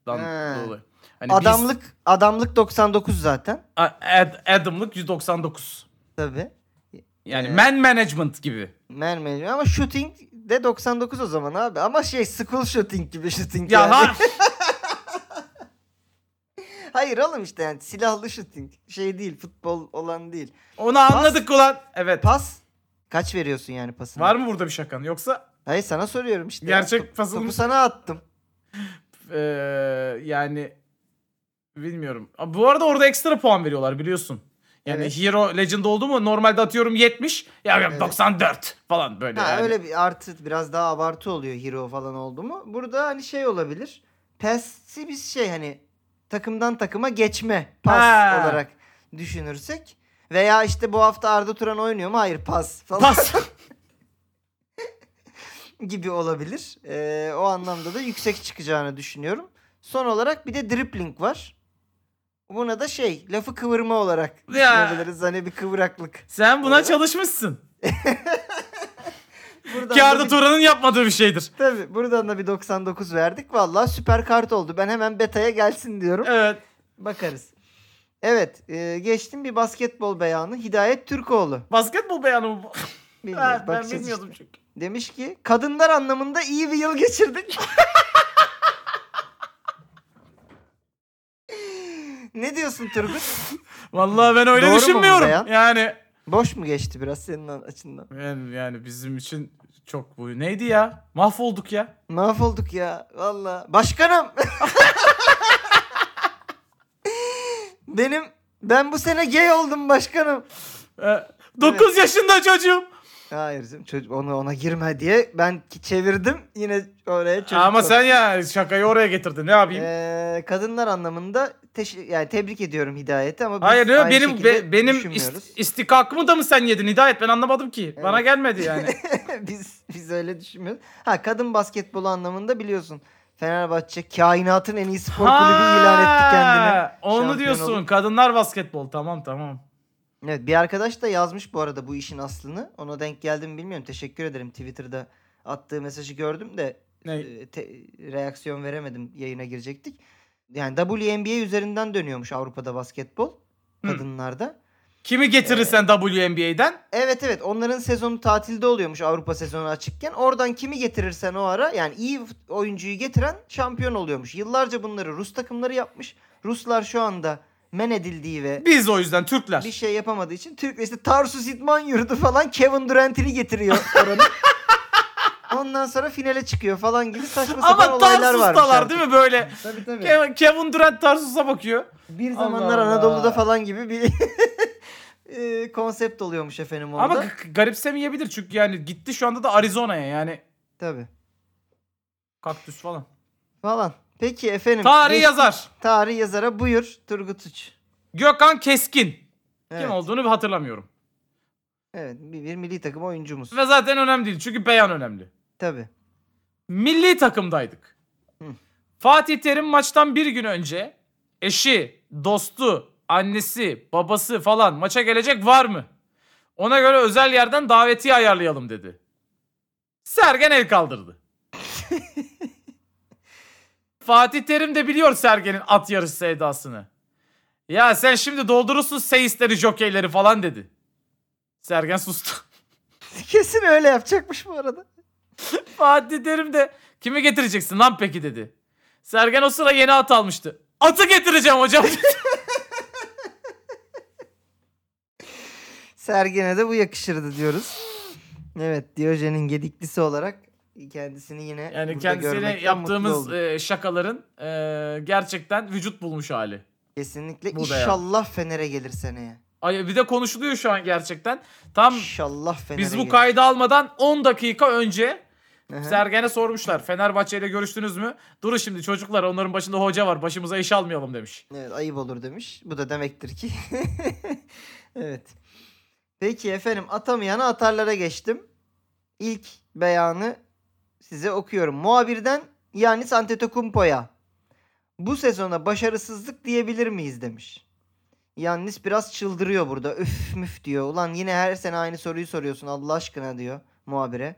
Dan dolayı. Hani adamlık adamlık 99 zaten. A- Ad, adamlık 199. Tabii. Yani Evet. man management gibi. Mermer ama shooting de 99 o zaman abi. Ama şey school shooting gibi shooting Ya yani. Hayır oğlum işte yani silahlı shooting. Şey değil futbol olan değil. onu anladık ulan. Evet. Pas kaç veriyorsun yani pasını? Var mı burada bir şakan? Yoksa Hayır sana soruyorum işte. Gerçek Top- pasın- Topu sana attım. Ee, yani bilmiyorum. Bu arada orada ekstra puan veriyorlar biliyorsun. Yani Evet. Hero Legend oldu mu normalde atıyorum 70 ya ya Evet. 94 falan böyle Ha yani. öyle bir artı biraz daha abartı oluyor hero falan oldu mu? Burada hani şey olabilir. Pass'i biz şey hani takımdan takıma geçme pas Ha. olarak düşünürsek veya işte bu hafta Arda Turan oynuyor mu? Hayır pas falan. Pas. gibi olabilir. Ee, o anlamda da yüksek çıkacağını düşünüyorum. Son olarak bir de dribbling var. Buna da şey lafı kıvırma olarak Ya. düşünebiliriz. Hani bir kıvraklık. Sen buna çalışmışsın. Buradan Ki da Arda bir- Turan'ın yapmadığı bir şeydir. Tabii buradan da bir 99 verdik. Vallahi süper kart oldu. Ben hemen beta'ya gelsin diyorum. Evet. Bakarız. Evet e, geçtim bir basketbol beyanı. Hidayet Türkoğlu. Basketbol beyanı mı bu? Bilmiyorum, ben bakacağız bilmiyordum işte. çünkü. Demiş ki kadınlar anlamında iyi bir yıl geçirdik. ne diyorsun Turgut? Vallahi ben öyle Doğru düşünmüyorum. Yani Boş mu geçti biraz senin açından? yani, yani bizim için çok bu neydi ya? Mahvolduk ya. Mahvolduk ya valla. Başkanım. Benim ben bu sene gay oldum başkanım. 9 Ee, yaşında çocuğum. Hayır canım, çocuk onu ona girme diye ben ki- çevirdim yine oraya çocuk. Ama sen ya şakayı oraya getirdin. Ne yapayım? Ee, kadınlar anlamında teş- yani tebrik ediyorum Hidayet'i ama biz Hayır aynı benim şekilde be- benim düşünmüyoruz. ist- istikakımı da mı sen yedin Hidayet? Ben anlamadım ki. Bana gelmedi yani. biz biz öyle düşünmüyoruz. Ha kadın basketbolu anlamında biliyorsun. Fenerbahçe kainatın en iyi spor kulübü ilan etti kendini. Onu Şampiyon diyorsun. olup. Kadınlar basketbol. Tamam tamam. Evet bir arkadaş da yazmış bu arada bu işin aslını. Ona denk geldim bilmiyorum. Teşekkür ederim. Twitter'da attığı mesajı gördüm de e, te- reaksiyon veremedim. Yayına girecektik. Yani WNBA üzerinden dönüyormuş Avrupa'da basketbol Hı. kadınlarda. Kimi getirirsen WNBA'den? Evet evet onların sezonu tatilde oluyormuş Avrupa sezonu açıkken. Oradan kimi getirirsen o ara yani iyi oyuncuyu getiren şampiyon oluyormuş. Yıllarca bunları Rus takımları yapmış. Ruslar şu anda men edildiği ve Biz o yüzden Türkler. bir şey yapamadığı için Türk işte Tarsus İdman Yurdu falan Kevin Durant'ini getiriyor oranın. Ondan sonra finale çıkıyor falan gibi saçma sapan Ama olaylar varmış. Tarsus'talar değil mi böyle? Tabii tabii. Kevin, Kevin Durant Tarsus'a bakıyor. Bir Allah zamanlar Allah. Anadolu'da falan gibi bir e, konsept oluyormuş efendim orada. Ama g- garipsemeyebilir çünkü yani gitti şu anda da Arizona'ya yani Tabii. kaktüs falan. Falan. Peki efendim. Tarih geçtik. yazar. Tarih yazara buyur Turgut Uç. Gökhan Keskin. Evet. Kim olduğunu bir hatırlamıyorum. Evet bir, bir milli takım oyuncumuz. Ve zaten önemli değil çünkü beyan önemli. Tabii. Milli takımdaydık. Hı. Fatih Terim maçtan bir gün önce eşi, dostu, annesi, babası falan maça gelecek var mı? Ona göre özel yerden davetiye ayarlayalım dedi. Sergen el kaldırdı. Fatih Terim de biliyor Sergen'in at yarışı sevdasını. Ya sen şimdi doldurursun seyisleri, jokeyleri falan dedi. Sergen sustu. Kesin öyle yapacakmış bu arada. Fatih Terim de kimi getireceksin lan peki dedi. Sergen o sıra yeni at almıştı. Atı getireceğim hocam. Sergen'e de bu yakışırdı diyoruz. Evet Diyojen'in gediklisi olarak kendisini yine yani mutlu yaptığımız e, şakaların e, gerçekten vücut bulmuş hali. Kesinlikle bu da ya. inşallah Fener'e gelir seneye. Ay bir de konuşuluyor şu an gerçekten. Tam İnşallah Fener'e biz bu gelir. kaydı almadan 10 dakika önce. Sergen'e sormuşlar. Fenerbahçe ile görüştünüz mü? Durun şimdi çocuklar onların başında hoca var. Başımıza iş almayalım demiş. Evet ayıp olur demiş. Bu da demektir ki. evet. Peki efendim atamayana atarlara geçtim. İlk beyanı size okuyorum. Muhabirden Yanis Antetokounmpo'ya bu sezona başarısızlık diyebilir miyiz demiş. Yannis biraz çıldırıyor burada. Üf müf diyor. Ulan yine her sene aynı soruyu soruyorsun Allah aşkına diyor muhabire.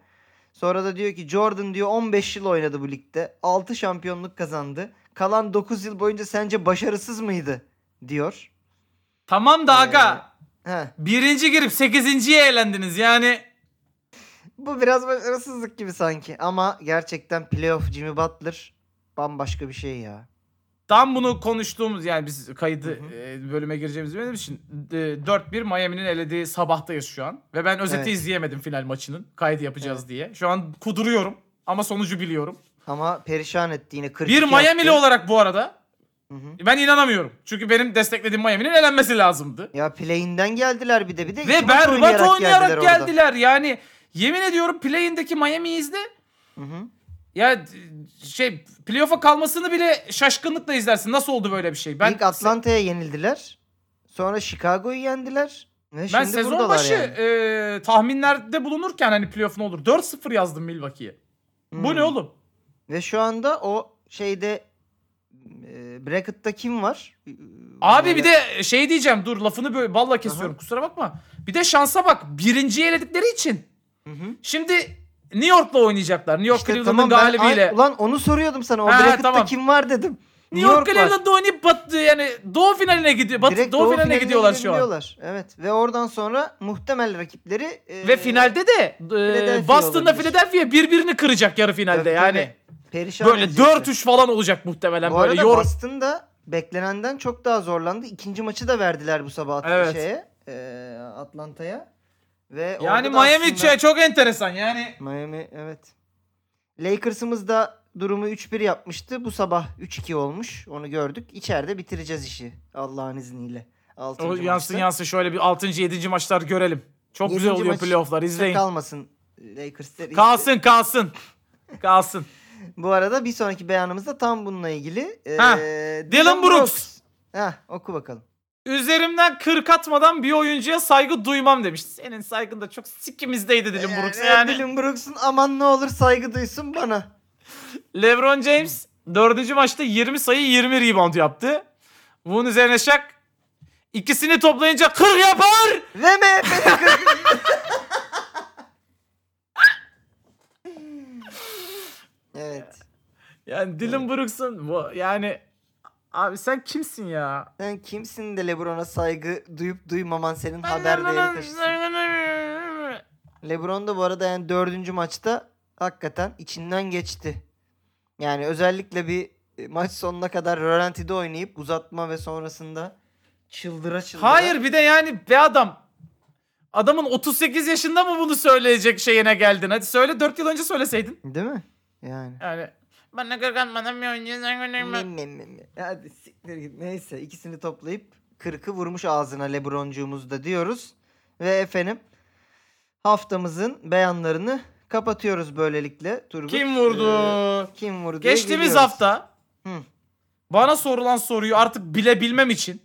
Sonra da diyor ki Jordan diyor 15 yıl oynadı bu ligde. 6 şampiyonluk kazandı. Kalan 9 yıl boyunca sence başarısız mıydı? diyor. Tamam da Ee, aga. Heh. Birinci girip sekizinciye eğlendiniz yani. Bu biraz başarısızlık gibi sanki. Ama gerçekten playoff Jimmy Butler bambaşka bir şey ya. Tam bunu konuştuğumuz yani biz kaydı Hı hı. e, bölüme gireceğimiz benim için e, 4-1 Miami'nin elediği sabahtayız şu an. Ve ben özeti Evet. izleyemedim final maçının. Kaydı yapacağız Evet. diye. Şu an kuduruyorum ama sonucu biliyorum. Ama perişan etti yine 42 Bir Miami'li olarak bu arada Hı hı. ben inanamıyorum. Çünkü benim desteklediğim Miami'nin elenmesi lazımdı. Ya play'inden geldiler bir de bir de. Ve berbat oynayarak orada. geldiler. Yani yemin ediyorum play'indeki Miami'yi izle. Hı hı. Ya şey playoff'a kalmasını bile şaşkınlıkla izlersin. Nasıl oldu böyle bir şey? Ben İlk Atlanta'ya yenildiler. Sonra Chicago'yu yendiler. Ve ben sezon başı yani. e, tahminlerde bulunurken hani playoff ne olur? 4-0 yazdım Milwaukee'ye. Bu Hmm. ne oğlum? Ve şu anda o şeyde e, bracket'ta kim var? Abi Böyle- bir de şey diyeceğim dur lafını böyle balla kesiyorum kusura bakma. Bir de şansa bak birinciyi eledikleri için. Hı hı. Şimdi New York'la oynayacaklar. New York İşte Cleveland'ın tamam, ben- galibiyle. Ay, ulan onu soruyordum sana. O Ha, bracket'ta tamam. kim var dedim. New York var. Cleveland'da oynayıp batı yani doğu finaline gidiyor. Batı Direkt doğu, finaline gidiyorlar şu an. Evet ve oradan sonra muhtemel rakipleri e, Ve finalde de e, olabilir. Philadelphia birbirini kıracak yarı finalde Tabii, yani. perişan Böyle edecekler. 4-3 falan olacak muhtemelen Bu böyle. arada Yor Boston da beklenenden çok daha zorlandı. İkinci maçı da verdiler bu sabah Evet. şeye e, Atlanta'ya. Ve yani orada da Miami aslında- çok enteresan yani. Miami evet. Lakers'ımız da durumu 3-1 yapmıştı. Bu sabah 3-2 olmuş. Onu gördük. İçeride bitireceğiz işi Allah'ın izniyle. O Altıncı yansın maçta. yansın şöyle bir 6. 7. maçlar görelim. Çok güzel Yedinci oluyor maç playoff'lar izleyin. Kalmasın Lakers'ter. Kalsın kalsın. Kalsın. Bu arada bir sonraki beyanımızda tam bununla ilgili. Ee, Ha, Dylan Brooks. Heh, oku bakalım. Üzerimden kırk atmadan bir oyuncuya saygı duymam demiş. Senin saygın da çok sikimizdeydi Dylan Brooks yani. Dylan Brooks'un aman ne olur saygı duysun bana. LeBron James dördüncü maçta 20 sayı 20 rebound yaptı. Bunun üzerine Shaq ikisini toplayınca 40 yapar. Ve MHP'de Evet. Yani Dylan Brooks'un bu yani abi sen kimsin ya? Sen kimsin de LeBron'a saygı duyup duymaman senin haber değeri taşısın. LeBron da bu arada yani dördüncü maçta hakikaten içinden geçti. Yani özellikle bir e, maç sonuna kadar rölantide oynayıp uzatma ve sonrasında çıldıra çıldıra. Hayır bir de yani be adam. Adamın 38 yaşında mı bunu söyleyecek şeyine geldin? Hadi söyle 4 yıl önce söyleseydin. Değil mi? Yani. Yani bana kırkan bana bir oyuncu. Me, me, me, me. Hadi siktir git. Neyse ikisini toplayıp kırkı vurmuş ağzına Lebroncuğumuz da diyoruz. Ve efendim haftamızın beyanlarını kapatıyoruz böylelikle. Turgut. Kim vurdu? Ee, kim vurdu? Geçtiğimiz geliyoruz. hafta Hı. bana sorulan soruyu artık bilebilmem için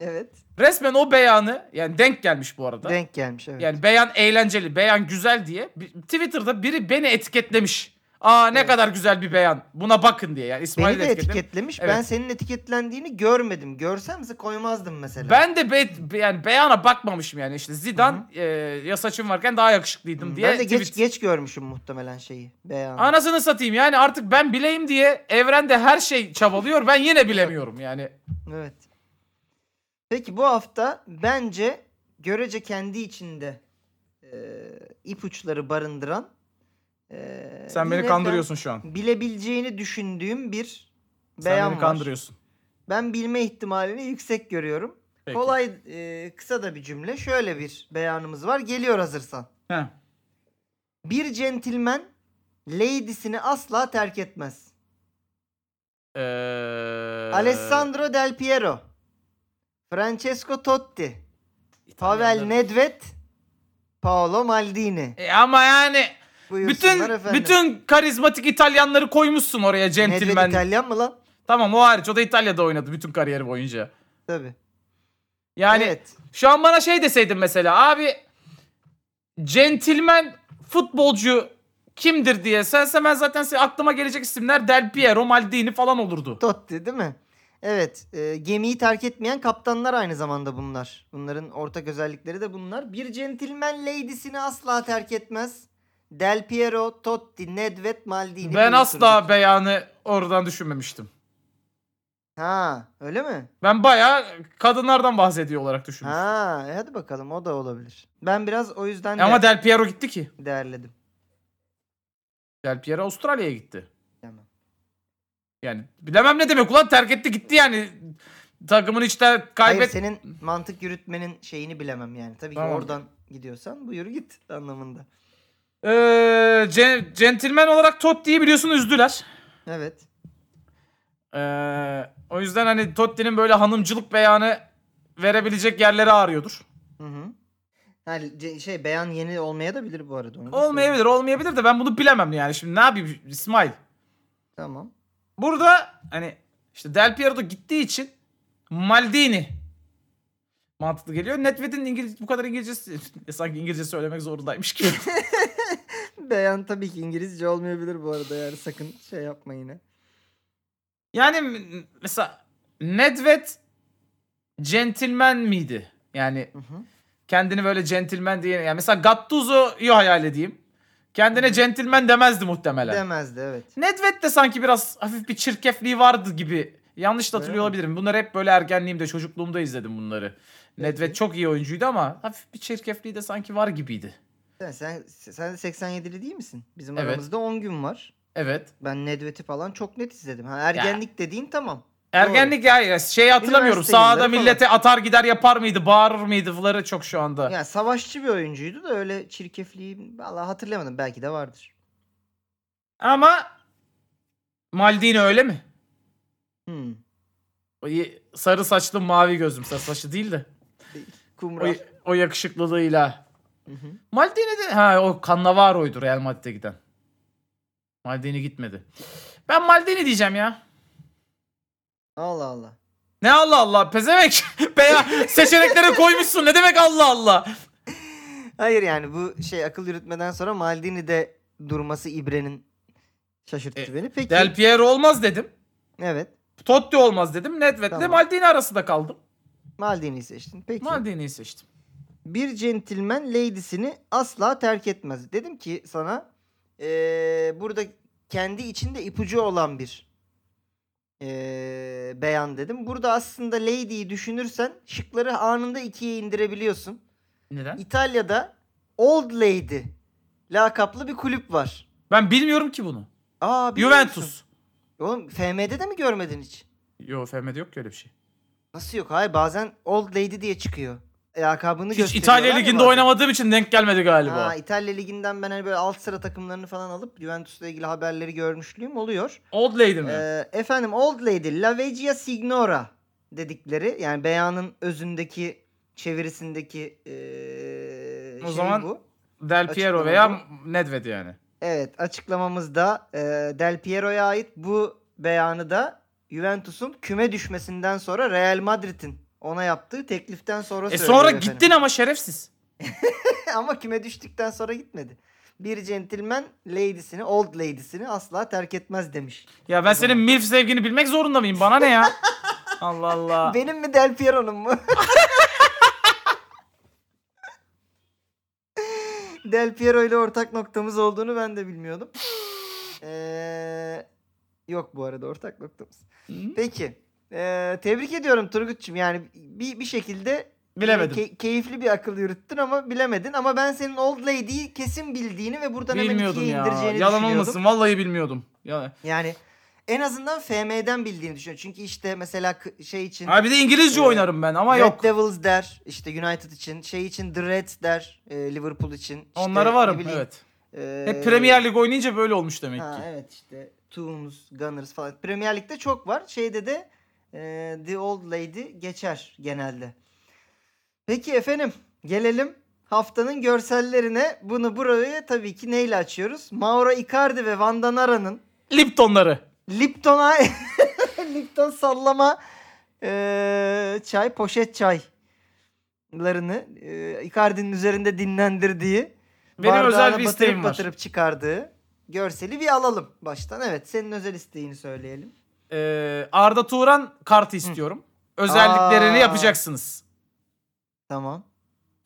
Evet. resmen o beyanı yani denk gelmiş bu arada. Denk gelmiş evet. Yani beyan eğlenceli, beyan güzel diye Twitter'da biri beni etiketlemiş. Aa ne Evet. kadar güzel bir beyan. Buna bakın diye. Yani İsmail Beni de etiketlemiş. etiketlemiş. Evet. Ben senin etiketlendiğini görmedim. Görsemse koymazdım mesela. Ben de be, yani beyana bakmamışım yani işte Zidane e, ya saçım varken daha yakışıklıydım Hı, diye. ben de geç tweet. geç görmüşüm muhtemelen şeyi. Beyanı. Anasını satayım yani artık ben bileyim diye evrende her şey çabalıyor ben yine bilemiyorum yani. Evet. Peki bu hafta bence görece kendi içinde ipuçları barındıran eee, Sen beni kandırıyorsun şu an. bilebileceğini düşündüğüm bir Sen beyan beni var. kandırıyorsun. Ben bilme ihtimalini yüksek görüyorum. Peki. Kolay eee, kısa da bir cümle. Şöyle bir beyanımız var. Geliyor hazırsan. Heh. Bir centilmen lady'sini asla terk etmez. Ee... Alessandro Del Piero, Francesco Totti, Pavel İtalyanlar- Nedved, Paolo Maldini. E ama yani bütün efendim. bütün karizmatik İtalyanları koymuşsun oraya Nedved centilmen. İtalyan mı lan? Tamam o hariç o da İtalya'da oynadı bütün kariyeri boyunca. Tabii. Yani evet. şu an bana şey deseydin mesela abi centilmen futbolcu kimdir diye sense ben zaten se- aklıma gelecek isimler Del Piero, Maldini falan olurdu. Totti değil mi? Evet. e, gemiyi terk etmeyen kaptanlar aynı zamanda bunlar. Bunların ortak özellikleri de bunlar. Bir centilmen lady'sini asla terk etmez. Del Piero, Totti, Nedved, Maldini. Ben asla beyanı oradan düşünmemiştim. Ha, öyle mi? Ben bayağı kadınlardan bahsediyor olarak düşünmüştüm. Ha, e hadi bakalım o da olabilir. Ben biraz o yüzden de Ama Del Piero gitti ki. değerledim. Del Piero Avustralya'ya gitti. Tamam. Yani bilemem ne demek ulan terk etti gitti yani. Takımın işte Hayır kaybet... senin mantık yürütmenin şeyini bilemem yani. Tabii ki Tamam. oradan gidiyorsan buyur git anlamında. Ee, ce- centilmen olarak Totti'yi biliyorsun üzdüler. Evet. Ee, o yüzden hani Totti'nin böyle hanımcılık beyanı verebilecek yerleri arıyordur. Hı hı. Yani ce- şey beyan yeni olmaya da bilir bu arada. onu da Olmayabilir olmayabilir de ben bunu bilemem yani. Şimdi ne yapayım İsmail? söyleyeyim. Tamam. Burada hani işte Del Piero da gittiği için Maldini mantıklı geliyor. Nedved'in İngiliz bu kadar İngilizcesi sanki İngilizce söylemek zorundaymış gibi. Beyan tabii ki İngilizce olmayabilir bu arada yani sakın şey yapma yine. yani mesela Nedved centilmen miydi? Yani Hı hı. kendini böyle centilmen diye yani mesela Gattuso'yu hayal edeyim. Kendine centilmen demezdi muhtemelen. Demezdi evet. Nedved de sanki biraz hafif bir çirkefliği vardı gibi. Yanlış da hatırlıyor olabilirim. Bunları hep böyle ergenliğimde, çocukluğumda izledim bunları. Nedved çok iyi oyuncuydu ama hafif bir çirkefliği de sanki var gibiydi. Sen, sen, sen de 87'li değil misin? Bizim Evet. aramızda 10 gün var. Evet. Ben Nedvet'i falan çok net izledim. Ha, ergenlik dediğin tamam. Ergenlik ya, ya şeyi hatırlamıyorum. Sahada millete atar gider yapar mıydı, bağırır mıydı fıları çok şu anda. Yani savaşçı bir oyuncuydu da öyle çirkefliği vallahi hatırlamadım. Belki de vardır. Ama Maldini öyle mi? Hmm. O ye- sarı saçlı mavi gözlüm. Sarı saçlı değil de. O, Kumral. o yakışıklılığıyla. Hı hı. Maldini de ha o Cannavaro'ydu Real Madrid'e giden. Maldini gitmedi. Ben Maldini diyeceğim ya. Allah Allah. Ne Allah Allah pezevenk. Beya seçeneklere koymuşsun. Ne demek Allah Allah? Hayır yani bu şey akıl yürütmeden sonra Maldini'de durması İbre'nin şaşırttı E, beni. Peki. Del Piero olmaz dedim. Evet. Totti olmaz dedim. Nedved'le Tamam. Maldini arasında kaldım. Maldini'yi seçtin. Peki. Maldini'yi seçtim. bir centilmen lady'sini asla terk etmez. Dedim ki sana eee, burada kendi içinde ipucu olan bir eee, beyan dedim. Burada aslında lady'yi düşünürsen şıkları anında ikiye indirebiliyorsun. Neden? İtalya'da Old Lady lakaplı bir kulüp var. Ben bilmiyorum ki bunu. Aa, bilmiyor musun? Juventus. Oğlum FM'de de mi görmedin hiç? Yo FM'de yok ki öyle bir şey. Nasıl yok? Hayır bazen Old Lady diye çıkıyor. Lakabını Hiç gösteriyorlar İtalya ya Ligi'nde bazen. oynamadığım için denk gelmedi galiba. Ha, İtalya Ligi'nden ben hani böyle alt sıra takımlarını falan alıp Juventus'la ilgili haberleri görmüşlüğüm oluyor. Old Lady mi? Ee, efendim Old Lady, La Vecchia Signora dedikleri yani beyanın özündeki çevirisindeki ee, O şey zaman- bu. Del Piero açıklamada- veya Nedved yani. Evet açıklamamızda ee, Del Piero'ya ait bu beyanı da Juventus'un küme düşmesinden sonra Real Madrid'in ona yaptığı tekliften sonra E sonra efendim. gittin ama şerefsiz. Ama küme düştükten sonra gitmedi. Bir centilmen lady'sini, old lady'sini asla terk etmez demiş. Ya ben senin MILF sevgini bilmek zorunda mıyım? Bana ne ya? Allah Allah. Benim mi Del Piero'nun mu? Del Piero ile ortak noktamız olduğunu ben de bilmiyordum. Ee, yok bu arada ortak noktamız. Peki. ee, tebrik ediyorum Turgut'cum. Yani bir, bir şekilde Bilemedim. Key- keyifli bir akıl yürüttün ama bilemedin. Ama ben senin Old Lady'yi kesin bildiğini ve buradan hemen Bilmiyordum ikiye ya. indireceğini Yalan düşünüyordum. olmasın vallahi bilmiyordum. Ya. Yani en azından FM'den bildiğini düşünüyorum. Çünkü işte mesela şey için Ha bir de İngilizce Ee, oynarım ben ama Red yok. Devils der işte United için. Şey için The Reds der e, Liverpool için. İşte Onlara varım bileyim, evet. e, Hep Premier Lig oynayınca böyle olmuş demek Ha, ki. evet işte Toons, Gunners falan. Premier Lig'de çok var. Şeyde de e, The Old Lady geçer genelde. Peki efendim gelelim haftanın görsellerine. Bunu burayı tabii ki neyle açıyoruz? Mauro Icardi ve Van Danara'nın Liptonları. Lipton'a Lipton sallama e, çay, poşet çaylarını e, Icardi'nin üzerinde dinlendirdiği Benim özel bir batırıp isteğim var. batırıp çıkardığı görseli bir alalım baştan. Evet senin özel isteğini söyleyelim. Ee, Arda Turan kartı istiyorum. Özelliklerini Aa. yapacaksınız. Tamam.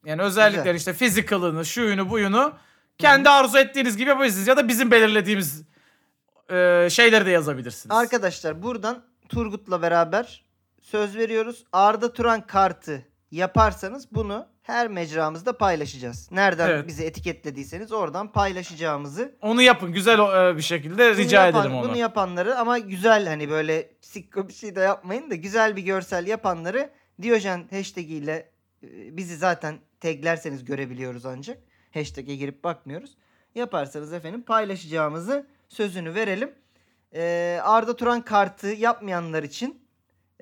Yani özellikleri Güzel. işte physical'ını, şuyunu, buyunu kendi arzu ettiğiniz gibi yapabilirsiniz. Ya da bizim belirlediğimiz e, şeyleri de yazabilirsiniz. Arkadaşlar buradan Turgut'la beraber söz veriyoruz. Arda Turan kartı yaparsanız bunu her mecramızda paylaşacağız. Nereden Evet. bizi etiketlediyseniz oradan paylaşacağımızı Onu yapın güzel e, bir şekilde Bunu rica yapan- edelim onu. Bunu yapanları ama güzel hani böyle sikko bir şey de yapmayın da güzel bir görsel yapanları Diyojen hashtag ile e, bizi zaten taglerseniz görebiliyoruz ancak. Hashtag'e girip bakmıyoruz. Yaparsanız efendim paylaşacağımızı sözünü verelim. Ee, Arda Turan kartı yapmayanlar için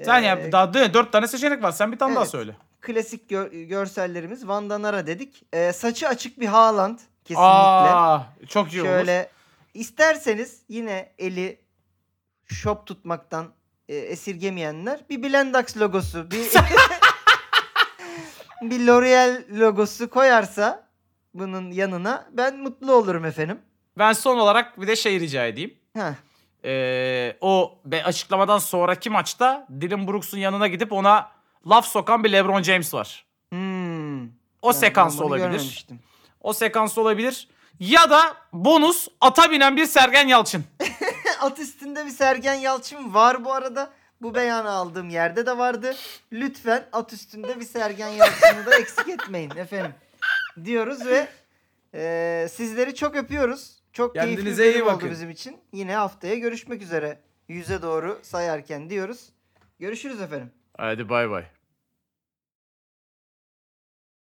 Sen e, yap daha dö- dört tane seçenek var. Sen bir tane daha Evet. söyle. klasik gö- görsellerimiz Van Danara dedik. Ee, saçı açık bir Haaland kesinlikle. Aa, çok iyi olur. Şöyle isterseniz yine eli shop tutmaktan e, esirgemeyenler bir Blendax logosu, bir bir L'Oreal logosu koyarsa bunun yanına ben mutlu olurum efendim. Ben son olarak bir de şey rica edeyim. Heh. Ee, o be açıklamadan sonraki maçta Dylan Brooks'un yanına gidip ona laf sokan bir LeBron James var. Hmm. O Ben- sekans olabilir. O sekans olabilir. Ya da bonus ata binen bir Sergen Yalçın. At üstünde bir Sergen Yalçın var bu arada. Bu beyanı aldığım yerde de vardı. Lütfen at üstünde bir Sergen Yalçın'ı da eksik etmeyin efendim. Diyoruz ve e, sizleri çok öpüyoruz. Çok keyifli bir Kendinize iyi bölüm oldu bakın. bizim için. Yine haftaya görüşmek üzere. Yüze doğru sayarken diyoruz. Görüşürüz efendim. Hadi bay bay.